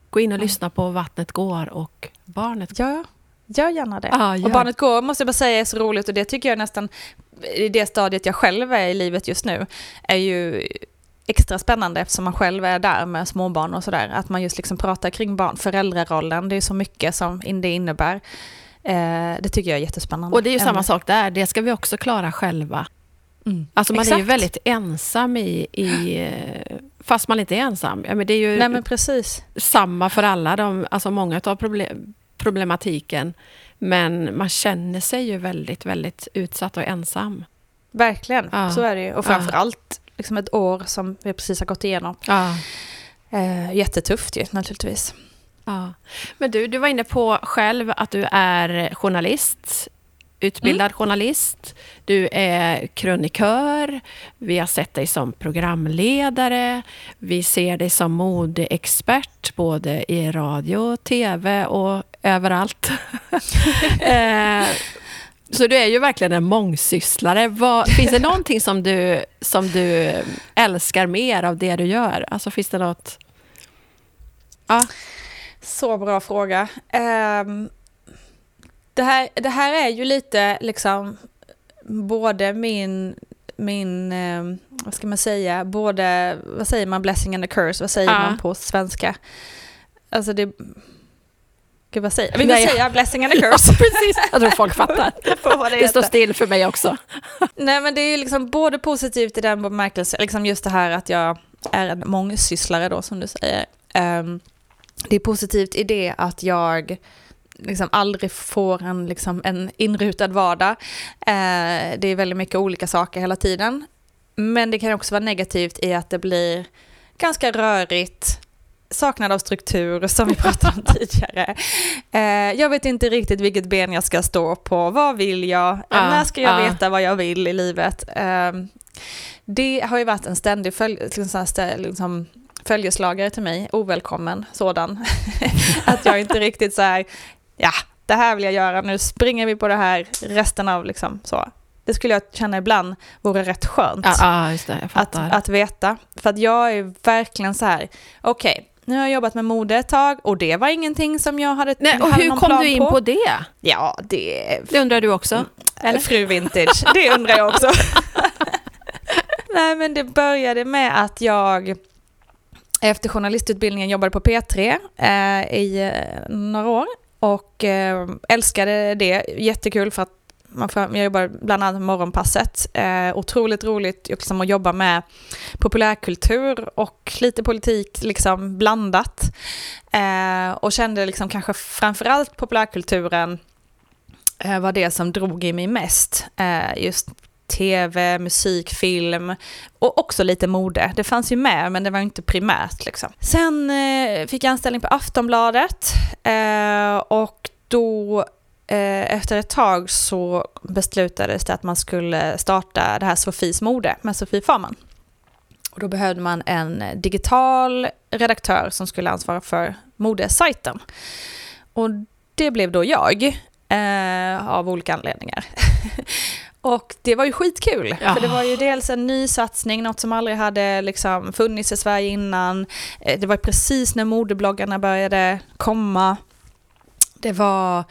Gå in och lyssna på Vattnet går och Barnet går. Ja, gör gärna det. Ja, gör. Och Barnet går måste jag bara säga är så roligt och det tycker jag nästan i det stadiet jag själv är i livet just nu är ju extra spännande eftersom man själv är där med småbarn och sådär. Att man just liksom pratar kring barn, föräldrarollen, det är så mycket som det innebär. Eh, det tycker jag är jättespännande. Och det är ju samma Ämne. sak där, det ska vi också klara själva. Mm. Alltså man är ju Exakt. väldigt ensam i, i... Fast man inte är ensam. Ja, men det är ju Nej precis. samma för alla, de, alltså många av problem, problematiken. Men man känner sig ju väldigt, väldigt utsatt och ensam. Verkligen, Ja. så är det ju. Och Ja. framför allt liksom ett år som vi precis har gått igenom. Ja. Eh, jättetufft ju naturligtvis. Ja. Men du, du var inne på själv att du är journalist, utbildad journalist. Du är krönikör. Vi har sett dig som programledare. Vi ser dig som modeexpert både i radio, tv och överallt. eh, så du är ju verkligen en mångsysslare. Vad, finns det någonting som du, som du älskar mer av det du gör? Alltså finns det något... Ja. Så bra fråga. Um, det, här, det här är ju lite liksom både min, min um, vad ska man säga, både, vad säger man, blessing and a curse, vad säger ja. man på svenska? Alltså det... Gud vad säger jag? Vill du säga blessing and a curse? Ja, precis. Jag tror folk fattar. det, det står still för mig också. Nej men det är liksom både positivt i den bemärkelsen, liksom just det här att jag är en mångsysslare då som du säger. Um, det är positivt i det att jag liksom aldrig får en, liksom, en inrutad vardag. Eh, det är väldigt mycket olika saker hela tiden. Men det kan också vara negativt i att det blir ganska rörigt, saknad av struktur som vi pratade om tidigare. Eh, jag vet inte riktigt vilket ben jag ska stå på, vad vill jag, ja, när ska jag ja. veta vad jag vill i livet. Eh, det har ju varit en ständig följ, liksom, liksom, följeslagare till mig, ovälkommen sådan. att jag inte riktigt så här, ja, det här vill jag göra, nu springer vi på det här resten av liksom så. Det skulle jag känna ibland vore rätt skönt. Ja, ja just det, att, att veta. För att jag är verkligen så här, okej, okay, nu har jag jobbat med mode ett tag och det var ingenting som jag hade Nej, och hade hur kom du in på. på. det? Ja, det... Det undrar du också? Mm, eller? Fru Vintage, det undrar jag också. Nej, men det började med att jag efter journalistutbildningen jobbade på P3 eh, i eh, några år och eh, älskade det. Jättekul för att man får, jag jobbar bland annat med Morgonpasset. Eh, otroligt roligt liksom, att jobba med populärkultur och lite politik liksom, blandat. Eh, och kände liksom, kanske framförallt populärkulturen eh, var det som drog i mig mest. Eh, just tv, musik, film och också lite mode. Det fanns ju med men det var inte primärt liksom. Sen eh, fick jag anställning på Aftonbladet eh, och då efter ett tag så beslutades det att man skulle starta det här Sofies mode med Sofie Farman. Och då behövde man en digital redaktör som skulle ansvara för modesajten. Och det blev då jag, eh, av olika anledningar. Och det var ju skitkul, ja. för det var ju dels en ny satsning, något som aldrig hade liksom funnits i Sverige innan. Eh, det var precis när modebloggarna började komma. Det var,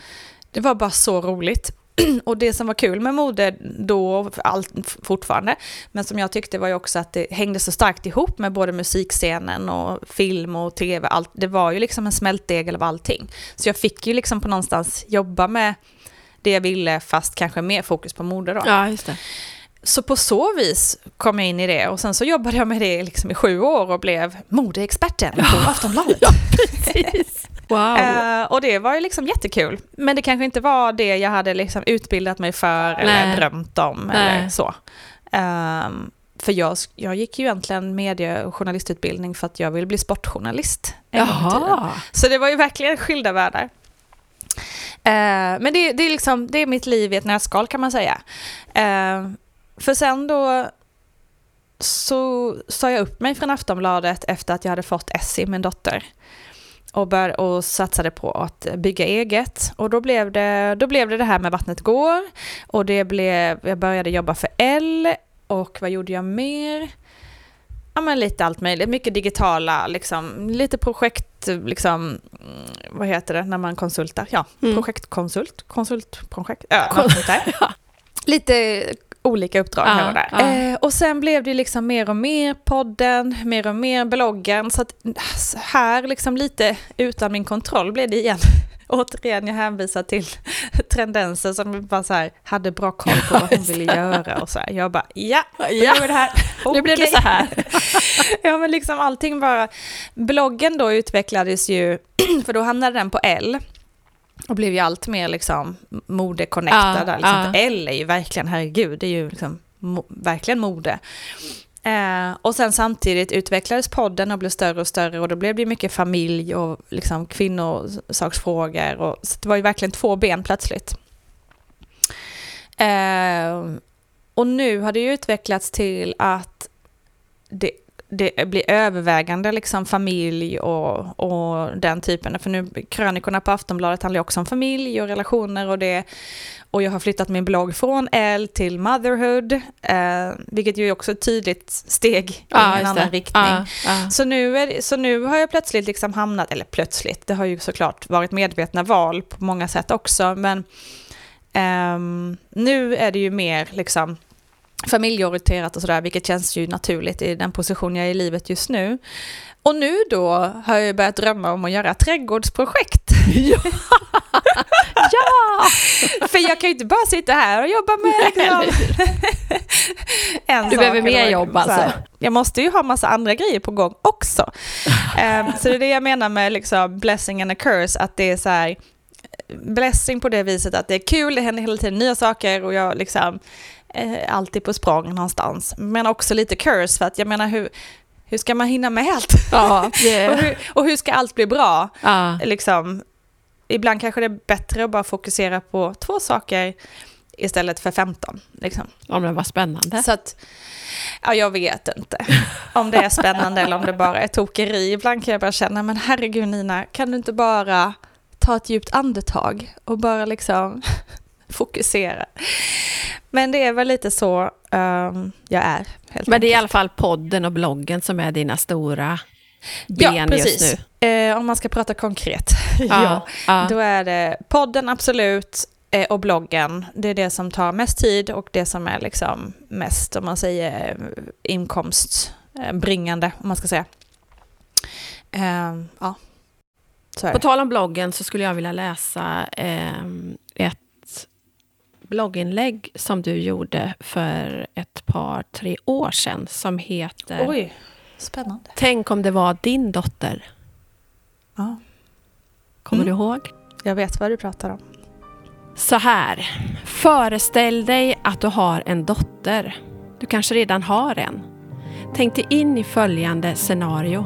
det var bara så roligt. Och det som var kul med mode då, allt, fortfarande, men som jag tyckte var ju också att det hängde så starkt ihop med både musikscenen och film och tv. Allt, det var ju liksom en smältdegel av allting. Så jag fick ju liksom på någonstans jobba med det jag ville, fast kanske mer fokus på mode då. Ja, just det. Så på så vis kom jag in i det och sen så jobbade jag med det liksom i sju år och blev modeexperten på Aftonbladet. ja, precis. Wow. Uh, och det var ju liksom jättekul. Men det kanske inte var det jag hade liksom utbildat mig för Nej. eller drömt om Nej. eller så. Um, för jag, jag gick ju egentligen medie och journalistutbildning för att jag ville bli sportjournalist. Jaha. Så det var ju verkligen skilda världar. Eh, men det, det, är liksom, det är mitt liv i ett nötskal kan man säga. Eh, för sen då så sa jag upp mig från Aftonbladet efter att jag hade fått Essie, min dotter. Och, bör, och satsade på att bygga eget. Och då blev, det, då blev det det här med Vattnet går. Och det blev, jag började jobba för L. Och vad gjorde jag mer? Ja men lite allt möjligt, mycket digitala, liksom, lite projekt, liksom, mm, vad heter det när man konsultar? Ja, mm. projektkonsult, konsultprojekt, där. ja. Lite olika uppdrag ja, här och där. Ja. Eh, och sen blev det liksom mer och mer podden, mer och mer bloggen, så att här liksom lite utan min kontroll blev det igen återigen, jag hänvisar till tendenser som bara så här, hade bra koll på vad hon ville göra och så här. Jag bara, ja, ja. det här. Okay. Nu blev det så här. ja, men liksom allting bara... Bloggen då utvecklades ju, för då hamnade den på L. Och blev ju allt mer liksom mode-connectad. Ja, liksom. ja. L är ju verkligen, herregud, det är ju liksom mo verkligen mode. Eh, och sen samtidigt utvecklades podden och blev större och större och då blev det mycket familj och liksom kvinnosaksfrågor. Och, så det var ju verkligen två ben plötsligt. Eh, och nu har det ju utvecklats till att det det blir övervägande liksom familj och, och den typen. För nu, krönikorna på Aftonbladet handlar också om familj och relationer och det. Och jag har flyttat min blogg från L till Motherhood, eh, vilket ju också är ett tydligt steg Ja, i en annan det. riktning. Ja, ja. Så, nu är, så nu har jag plötsligt liksom hamnat, eller plötsligt, det har ju såklart varit medvetna val på många sätt också, men ehm, nu är det ju mer liksom familjeorienterat och sådär, vilket känns ju naturligt i den position jag är i livet just nu. Och nu då har jag börjat drömma om att göra trädgårdsprojekt. ja! För jag kan ju inte bara sitta här och jobba med liksom, en Du sak behöver mer jobb, alltså. Jag måste ju ha massa andra grejer på gång också. Ehm, så det är det jag menar med liksom blessing and a curse, att det är så här blessing på det viset att det är kul, det händer hela tiden nya saker och jag liksom eh, alltid på språng någonstans. Men också lite curse för att jag menar hur, hur ska man hinna med allt? Ja, Och det, hur, och hur ska allt bli bra? ja. liksom, ibland kanske det är bättre att bara fokusera på två saker istället för 15. Liksom. Om det var spännande. Så att, ja, jag vet inte om det är spännande eller om det bara är tokeri. Ibland kan jag bara känna, men herregud Nina, kan du inte bara ta ett djupt andetag och bara liksom fokusera? Men det är väl lite så ehm, jag är. Men det är i alla fall podden och bloggen som är dina stora Ja, ben precis. just nu. Eh, om man ska prata konkret. Ja, ja. Då är det podden absolut eh, och bloggen. Det är det som tar mest tid och det som är liksom mest, om man säger, inkomstbringande, om man ska säga. Eh, ja, På tal om bloggen så skulle jag vilja läsa ehm, ett blogginlägg som du gjorde för ett par, tre år sedan som heter Oj, spännande. Tänk om det var din dotter. Ja, Kommer Mm. du ihåg? jag vet vad du pratar om. Så här. Föreställ dig att du har en dotter. Du kanske redan har en. Tänk dig in i följande scenario.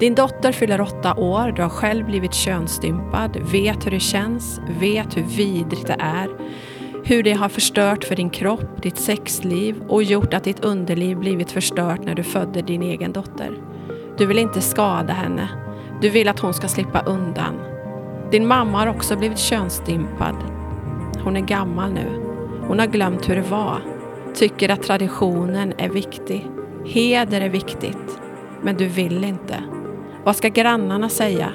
Din dotter fyller åtta år, du har själv blivit könsstympad, vet hur det känns, vet hur vidrigt det är, hur det har förstört för din kropp, ditt sexliv och gjort att ditt underliv blivit förstört när du födde din egen dotter. Du vill inte skada henne. Du vill att hon ska slippa undan. Din mamma har också blivit könsstympad. Hon är gammal nu. Hon har glömt hur det var. Tycker att traditionen är viktig. Heder är viktigt. Men du vill inte. Vad ska grannarna säga?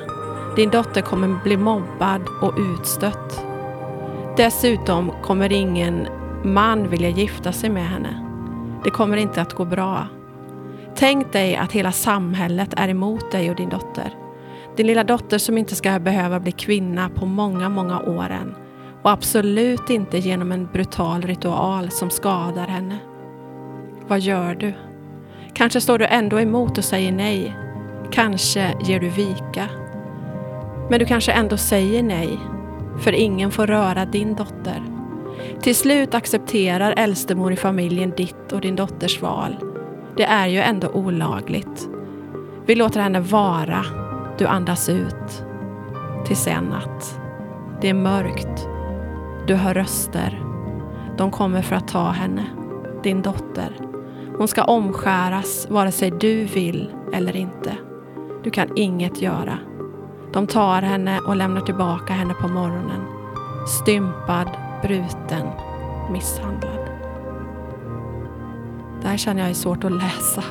Din dotter kommer bli mobbad och utstött. Dessutom kommer ingen man vilja gifta sig med henne. Det kommer inte att gå bra. Tänk dig att hela samhället är emot dig och din dotter. Din lilla dotter som inte ska behöva bli kvinna på många, många år än. Och absolut inte genom en brutal ritual som skadar henne. Vad gör du? Kanske står du ändå emot och säger nej. Kanske ger du vika. Men du kanske ändå säger nej. För ingen får röra din dotter. Till slut accepterar äldstemor i familjen ditt och din dotters val. Det är ju ändå olagligt. Vi låter henne vara. Du andas ut. Tills en natt. Det är mörkt. Du hör röster. De kommer för att ta henne. Din dotter. Hon ska omskäras vare sig du vill eller inte. Du kan inget göra. De tar henne och lämnar tillbaka henne på morgonen. Stympad, bruten, misshandlad. Det här känner jag är svårt att läsa.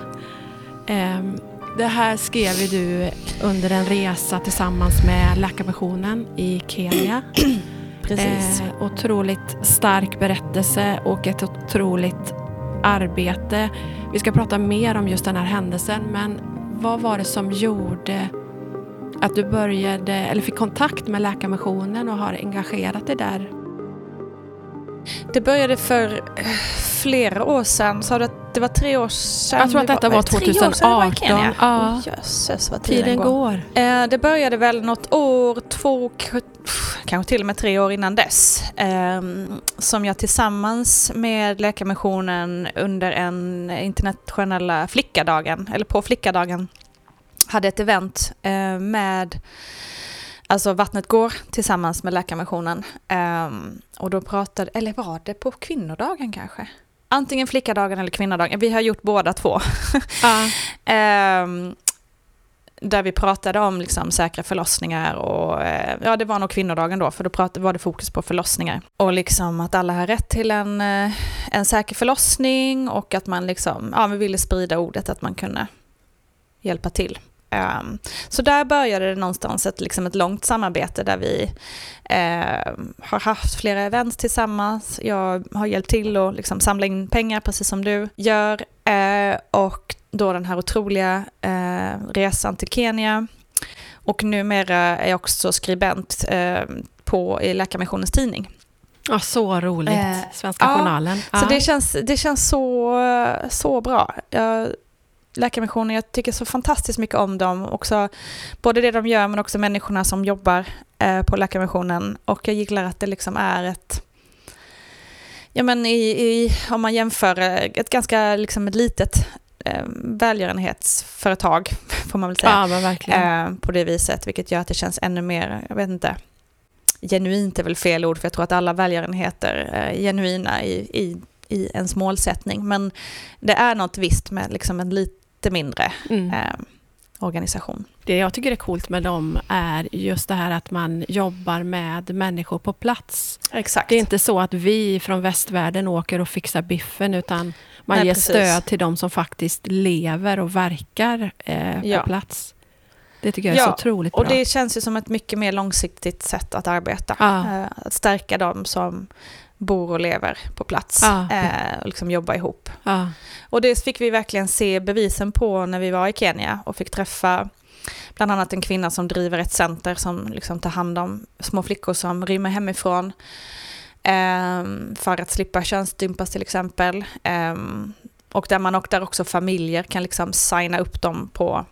Ehm, det här skrev ju du under en resa tillsammans med Läkarmissionen i Kenya. Precis. Eh, otroligt stark berättelse och ett otroligt arbete. Vi ska prata mer om just den här händelsen, men vad var det som gjorde att du började, eller fick kontakt med Läkarmissionen och har engagerat dig där? Det började för eh, flera år sedan. Sa du att det var tre år sedan? Jag tror att detta var tre år sedan vi var 2018. Ja. Åh, Jösses vad tiden, Tiden går. går. Eh, det började väl något år, två, kanske till och med tre år innan dess. Eh, som jag tillsammans med Läkarmissionen under en internationella flickadagen, eller på flickadagen, hade ett event eh, med Alltså Vattnet går tillsammans med Läkarmissionen. Eh, och då pratade, eller var det på kvinnodagen kanske? antingen flickadagen eller kvinnodagen. Vi har gjort båda två. Ja. Ehm, där vi pratade om liksom säkra förlossningar och eh, ja, det var nog kvinnodagen då, för då pratade, var det fokus på förlossningar. Och liksom att alla har rätt till en, eh, en säker förlossning och att man liksom, ja, vi ville sprida ordet att man kunde hjälpa till. Ehm, så där började det någonstans ett, liksom ett långt samarbete där vi eh, har haft flera events tillsammans. Jag har hjälpt till att liksom samla in pengar precis som du gör. Eh, och då den här otroliga eh, resan till Kenya. Och numera är jag också skribent eh, på, i Läkarmissionens tidning. Ja, så roligt. Eh, Svenska ja, journalen. Så Ja. det känns, det känns så, så bra. Jag, Läkarmissionen, jag tycker så fantastiskt mycket om dem. Också, både det de gör men också människorna som jobbar eh, på Läkarmissionen. Och jag gillar att det liksom är ett... Ja men i, i, om man jämför eh, ett ganska liksom ett litet eh, välgörenhetsföretag, får man väl säga. ja. Eh, på det viset, vilket gör att det känns ännu mer, jag vet inte, genuint är väl fel ord, för jag tror att alla välgörenheter är genuina i, i, i ens målsättning, men det är något visst med liksom en lite mindre Mm. eh, organisation. Det jag tycker är coolt med dem är just det här att man jobbar med människor på plats. Exakt. Det är inte så att vi från västvärlden åker och fixar biffen utan man Nej, ger precis. stöd till de som faktiskt lever och verkar eh, Ja. på plats. Det tycker jag är Ja, så otroligt bra. Och det känns ju som ett mycket mer långsiktigt sätt att arbeta. Ja. Eh, att stärka de som bor och lever på plats Ja. eh, och liksom jobba ihop. ja. Och det fick vi verkligen se bevisen på när vi var i Kenya och fick träffa bland annat en kvinna som driver ett center som liksom tar hand om små flickor som rymmer hemifrån ehm, för att slippa könsstympas till exempel. Ehm, och där man och där också familjer kan liksom signa upp dem på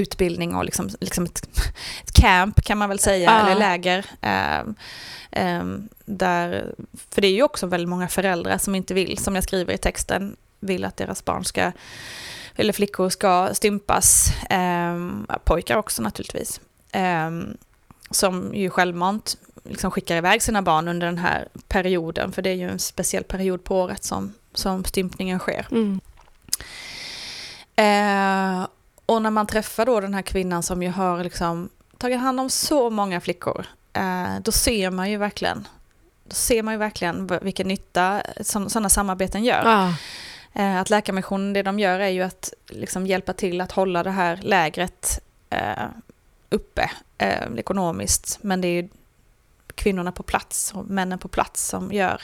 utbildning och liksom, liksom ett, ett camp kan man väl säga, Ja. eller läger. Ehm, ehm, där, för det är ju också väldigt många föräldrar som inte vill, som jag skriver i texten, vill att deras barn ska, eller flickor ska stympas. Ehm, pojkar också naturligtvis. Som ju självmant liksom skickar iväg sina barn under den här perioden, för det är ju en speciell period på året som, som stympningen sker. Mm. Eh, och när man träffar då den här kvinnan som ju har liksom tagit hand om så många flickor, eh, då ser man ju verkligen då ser man ju verkligen vilken nytta sådana samarbeten gör. Ja. Eh, att Läkarmissionen, det de gör är ju att liksom hjälpa till att hålla det här lägret eh, uppe ekonomiskt. Men det är ju kvinnorna på plats och männen på plats som gör,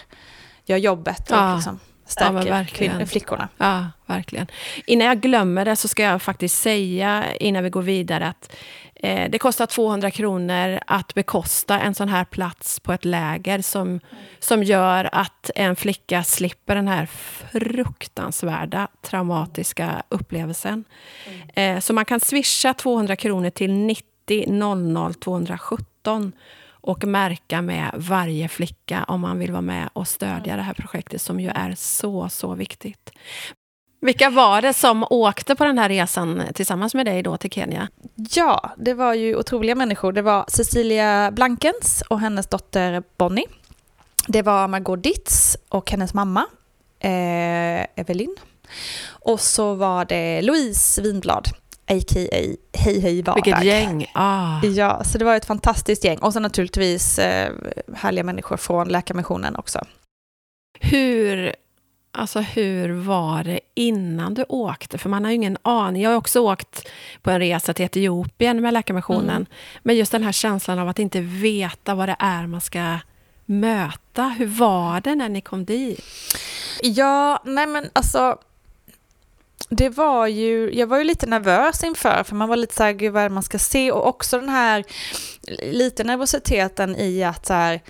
gör jobbet och Ja. liksom stärker kvin- flickorna. Ja, verkligen. Innan jag glömmer det så ska jag faktiskt säga, innan vi går vidare, att eh, det kostar 200 kronor att bekosta en sån här plats på ett läger som, som gör att en flicka slipper den här fruktansvärda traumatiska upplevelsen. Eh, så man kan swisha 200 kronor till 90 00 217 och märka med varje flicka om man vill vara med och stödja det här projektet som ju är så, så viktigt. Vilka var det som åkte på den här resan tillsammans med dig då till Kenya? Ja, det var ju otroliga människor. Det var Cecilia Blankens och hennes dotter Bonnie. Det var Margot Ditz och hennes mamma eh, Evelyn. Och så var det Louise Winblad, a.k.a. Hej Hej Vardag. Vilket gäng! Ah. Ja, så det var ett fantastiskt gäng. Och så naturligtvis eh, härliga människor från Läkarmissionen också. Hur, alltså hur var det innan du åkte? För man har ju ingen aning. Jag har också åkt på en resa till Etiopien med Läkarmissionen. Mm. Men just den här känslan av att inte veta vad det är man ska möta. Hur var det när ni kom dit? Ja, nej men alltså. Det var ju, jag var ju lite nervös inför, för man var lite så här, gud vad är det man ska se? Och också den här lite nervositeten i att så här,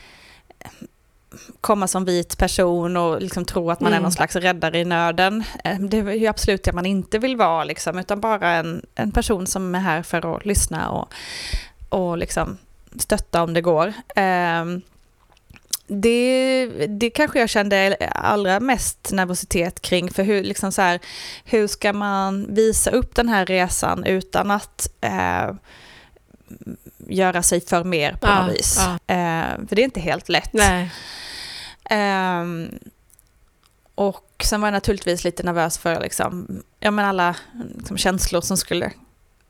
komma som vit person och liksom tro att man är Mm. någon slags räddare i nöden. Eh, Det är ju absolut det man inte vill vara, liksom, utan bara en, en person som är här för att lyssna och, och liksom stötta om det går. Ehm, det, det kanske jag kände allra mest nervositet kring, för hur, liksom så här, hur ska man visa upp den här resan utan att eh, göra sig för mer på Ja, något vis. ja. Eh, för det är inte helt lätt. Ehm, och sen var jag naturligtvis lite nervös för liksom, ja, men alla liksom, känslor som skulle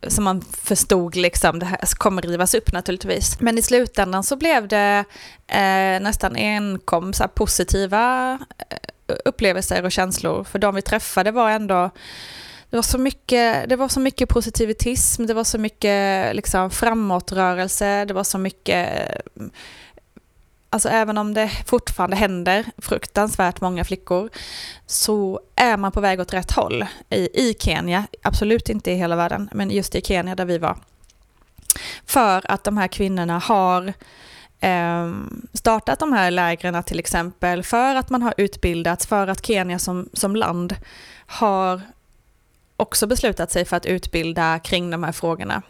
som man förstod liksom, det här kommer rivas upp naturligtvis. Men i slutändan så blev det eh, nästan enkom så positiva eh, upplevelser och känslor. För de vi träffade var ändå det var så mycket, det var så mycket positivitism, det var så mycket liksom, framåtrörelse, det var så mycket alltså även om det fortfarande händer fruktansvärt många flickor, så är man på väg åt rätt håll i, i Kenya, absolut inte i hela världen, men just i Kenya där vi var. För att de här kvinnorna har eh, startat de här lägren till exempel, för att man har utbildats, för att Kenya som, som land har också beslutat sig för att utbilda kring de här frågorna.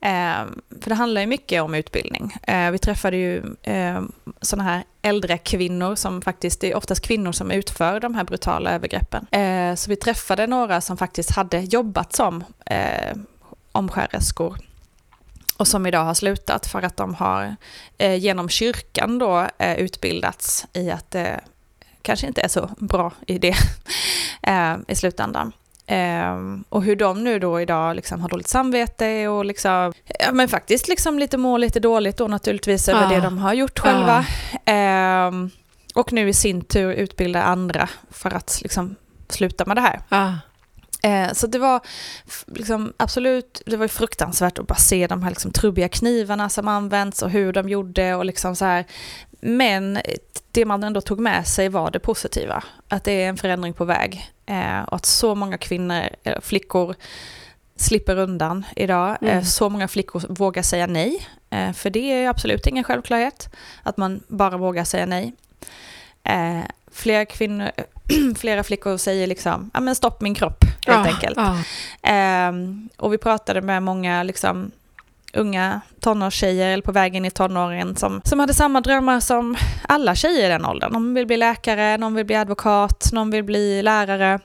Eh, för det handlar ju mycket om utbildning. Eh, vi träffade ju eh, sådana här äldre kvinnor som faktiskt, det är oftast kvinnor som utför de här brutala övergreppen. Eh, så vi träffade några som faktiskt hade jobbat som eh, omskärerskor och som idag har slutat för att de har eh, genom kyrkan då eh, utbildats i att det kanske inte är så bra idé eh, i slutändan. Um, och hur de nu då idag liksom har dåligt samvete och liksom, ja men faktiskt liksom lite mår lite dåligt då naturligtvis över ah. det de har gjort själva. Ah. Um, och nu i sin tur utbilda andra för att liksom sluta med det här. Ah. Så det var liksom absolut, det var fruktansvärt att bara se de här liksom trubbiga knivarna som används och hur de gjorde och liksom så här. Men det man ändå tog med sig var det positiva, att det är en förändring på väg. Eh, och att så många kvinnor, flickor slipper undan idag. Eh, mm. så många flickor vågar säga nej. Eh, för det är absolut ingen självklarhet, att man bara vågar säga nej. Flera, kvinnor, flera flickor säger liksom, ja men stopp min kropp, helt ja, enkelt. Ehm, och vi pratade med många liksom, unga tonårstjejer eller på vägen i tonåren som, som hade samma drömmar som alla tjejer i den åldern. Någon vill bli läkare, någon vill bli advokat, någon vill bli lärare.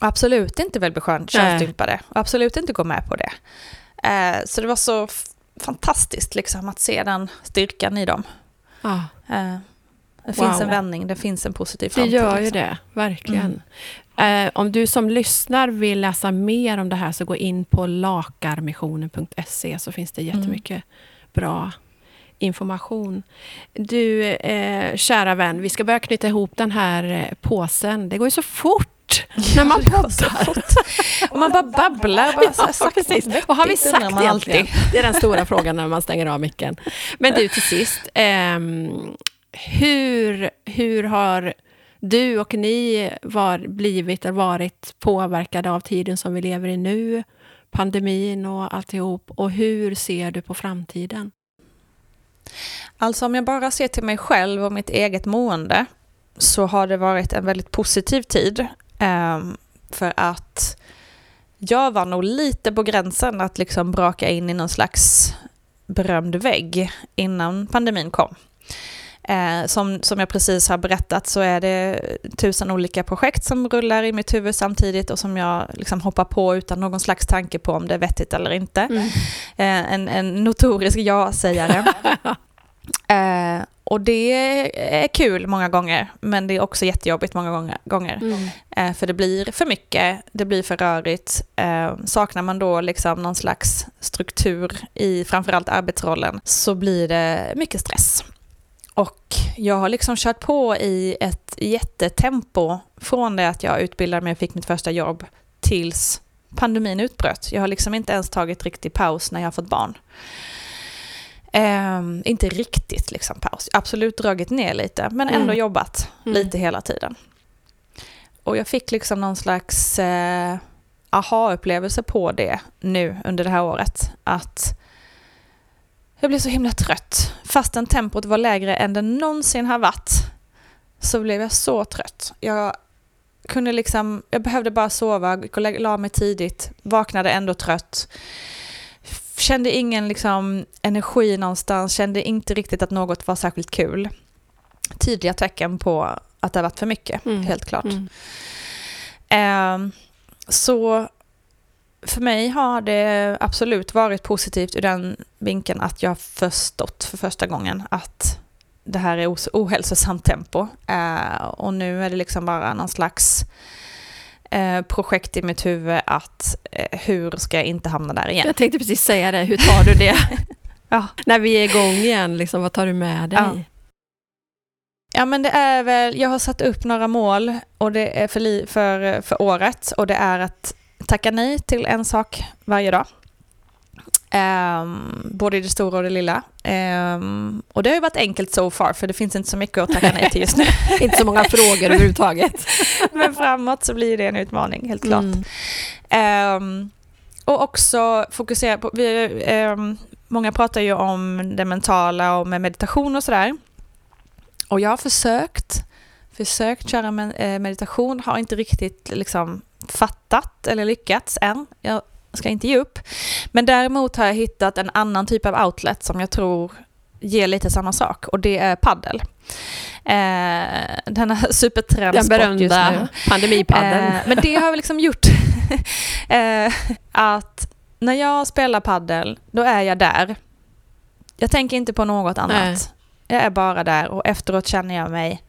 Och absolut inte vill bli könsstympade och absolut inte gå med på det. Eh, så det var så fantastiskt liksom att se den styrkan i dem. Ah. Eh, det finns wow. en vändning, det finns en positiv framtid. Det gör ju liksom. det, verkligen. Mm. Eh, om du som lyssnar vill läsa mer om det här så gå in på lakarmissionen.se så finns det mm. jättemycket mm. bra information. Du, eh, kära vän, vi ska börja knyta ihop den här eh, påsen. Det går ju så fort när man. Och man bara babblar. Bara ja, precis. Vad har vi sagt man alltid? Det är den stora frågan när man stänger av micken. Men du, till sist. Eh, hur, hur har du och ni var, blivit och varit påverkade av tiden som vi lever i nu, pandemin och alltihop? Och hur ser du på framtiden? Alltså om jag bara ser till mig själv och mitt eget mående så har det varit en väldigt positiv tid. Ehm, för att jag var nog lite på gränsen att liksom braka in i någon slags berömd vägg innan pandemin kom. Eh, som, som jag precis har berättat så är det tusen olika projekt som rullar i mitt huvud samtidigt och som jag liksom hoppar på utan någon slags tanke på om det är vettigt eller inte. Mm. Eh, en, en notorisk ja-sägare. eh, och det är kul många gånger, men det är också jättejobbigt många gånger. Mm. Eh, för det blir för mycket, det blir för rörigt. Eh, saknar man då liksom någon slags struktur i framförallt arbetsrollen så blir det mycket stress. Och jag har liksom kört på i ett jättetempo från det att jag utbildade mig och fick mitt första jobb tills pandemin utbröt. Jag har liksom inte ens tagit riktig paus när jag har fått barn. Um, inte riktigt liksom paus, absolut dragit ner lite, men ändå mm. jobbat mm. lite hela tiden. Och jag fick liksom någon slags uh, aha-upplevelse på det nu under det här året. Att jag blev så himla trött. Fastän tempot var lägre än det någonsin har varit så blev jag så trött. Jag kunde liksom, jag behövde bara sova, gick och la mig tidigt, vaknade ändå trött. Kände ingen liksom energi någonstans, kände inte riktigt att något var särskilt kul. Tidiga tecken på att det har varit för mycket, mm. helt klart. Mm. Eh, så för mig har det absolut varit positivt ur den vinkeln att jag förstått för första gången att det här är os- ohälsosamt tempo. Eh, och nu är det liksom bara någon slags eh, projekt i mitt huvud att eh, hur ska jag inte hamna där igen? Jag tänkte precis säga det, hur tar du det? Ja. När vi är igång igen, liksom, vad tar du med dig? Ja. Ja men det är väl, jag har satt upp några mål och det är för, li- för, för året och det är att tacka nej till en sak varje dag. Ehm, både i det stora och det lilla. Ehm, och det har ju varit enkelt so far för det finns inte så mycket att tacka nej till just nu. Inte så många frågor överhuvudtaget. men framåt så blir det en utmaning helt klart. Mm. Ehm, och också fokusera på, vi, många pratar ju om det mentala och med meditation och sådär. Och jag har försökt, försökt köra med, eh, meditation, har inte riktigt liksom fattat eller lyckats än. Jag ska inte ge upp. Men däremot har jag hittat en annan typ av outlet som jag tror ger lite samma sak och det är paddel. Eh, den här supertrend Den berömda pandemipaddeln. Eh, men det har liksom gjort eh, att när jag spelar paddel, då är jag där. Jag tänker inte på något annat. Nej. Jag är bara där och efteråt känner jag mig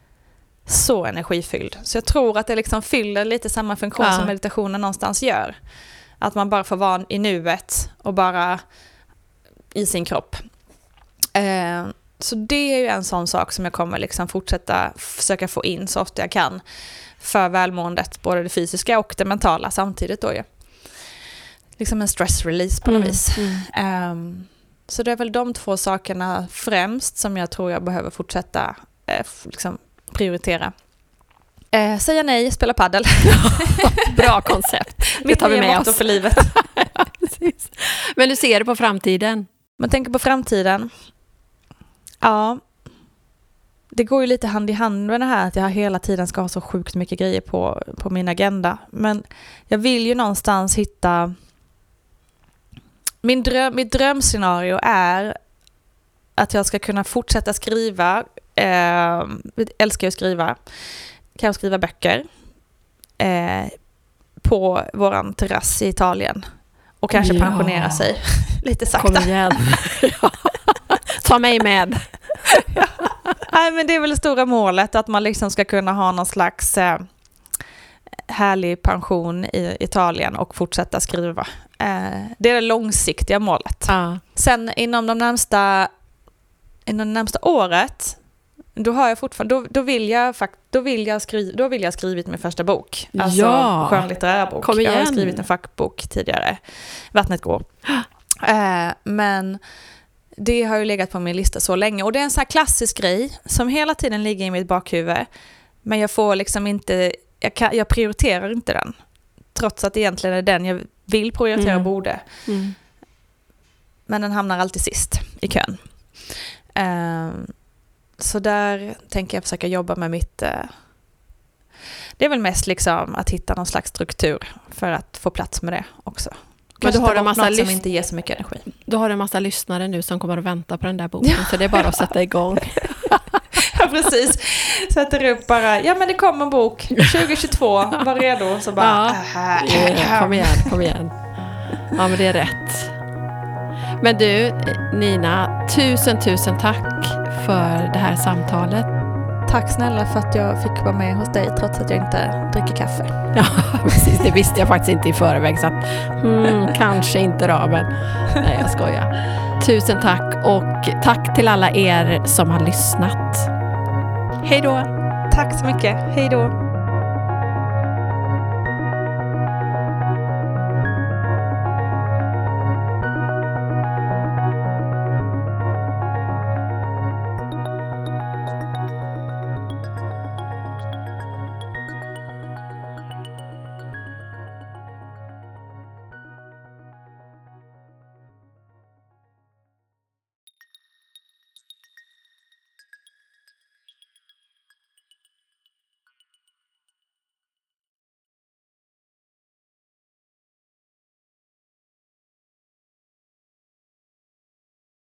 så energifylld. Så jag tror att det liksom fyller lite samma funktion Ja. som meditationen någonstans gör. Att man bara får vara i nuet och bara i sin kropp. Eh, så det är ju en sån sak som jag kommer liksom fortsätta försöka få in så ofta jag kan för välmåendet, både det fysiska och det mentala samtidigt då ju. Liksom en stress release på något Mm, vis. mm. Ehm, så det är väl de två sakerna främst som jag tror jag behöver fortsätta eh, liksom prioritera. Eh, säga nej, spela paddel. Bra koncept. Det tar vi med oss. för livet. Men du ser det på framtiden? Man tänker på framtiden. Ja, det går ju lite hand i hand med det här att jag hela tiden ska ha så sjukt mycket grejer på, på min agenda. Men jag vill ju någonstans hitta... Min dröm, mitt drömscenario är att jag ska kunna fortsätta skriva. Eh, jag älskar att skriva. Kan skriva böcker. Eh, på våran terrass i Italien. Och kanske Ja. pensionera sig lite sakta. Kom igen. Ja. Ta mig med. Nej, men det är väl det stora målet, att man liksom ska kunna ha någon slags eh, härlig pension i Italien och fortsätta skriva. Eh, det är det långsiktiga målet. Ja. Sen inom de närmsta, inom det närmsta året, då har jag fortfarande, då, då vill jag då vill jag skri, då vill jag skrivit min första bok. Alltså Ja. skönlitterär bok. Kom Jag har igen. skrivit en fackbok tidigare, Vattnet går. Eh, men det har ju legat på min lista så länge och det är en sån här klassisk grej som hela tiden ligger i mitt bakhuvud. Men jag får liksom inte, jag, kan, jag prioriterar inte den. Trots att det egentligen är den jag vill prioritera och Mm. borde. Mm. Men den hamnar alltid sist i kön. Ehm, så där tänker jag försöka jobba med mitt... eh, det är väl mest liksom att hitta någon slags struktur för att få plats med det också. Men du har en massa något som inte ger så mycket energi. Du har en massa lyssnare nu som kommer att vänta på den där boken, så det är bara att sätta igång. Ja, precis. Sätter upp bara, ja men det kommer en bok 2022, var redo. Så bara, Ja. Ja, kom igen, kom igen. Ja, men det är rätt. Men du, Nina, tusen, tusen tack för det här samtalet. Tack snälla för att jag fick vara med hos dig trots att jag inte dricker kaffe. Ja, precis. Det visste jag faktiskt inte i förväg, så att, hmm, kanske inte då, men nej, jag skojar. Tusen tack och tack till alla er som har lyssnat. Hej då! Tack så mycket, hej då.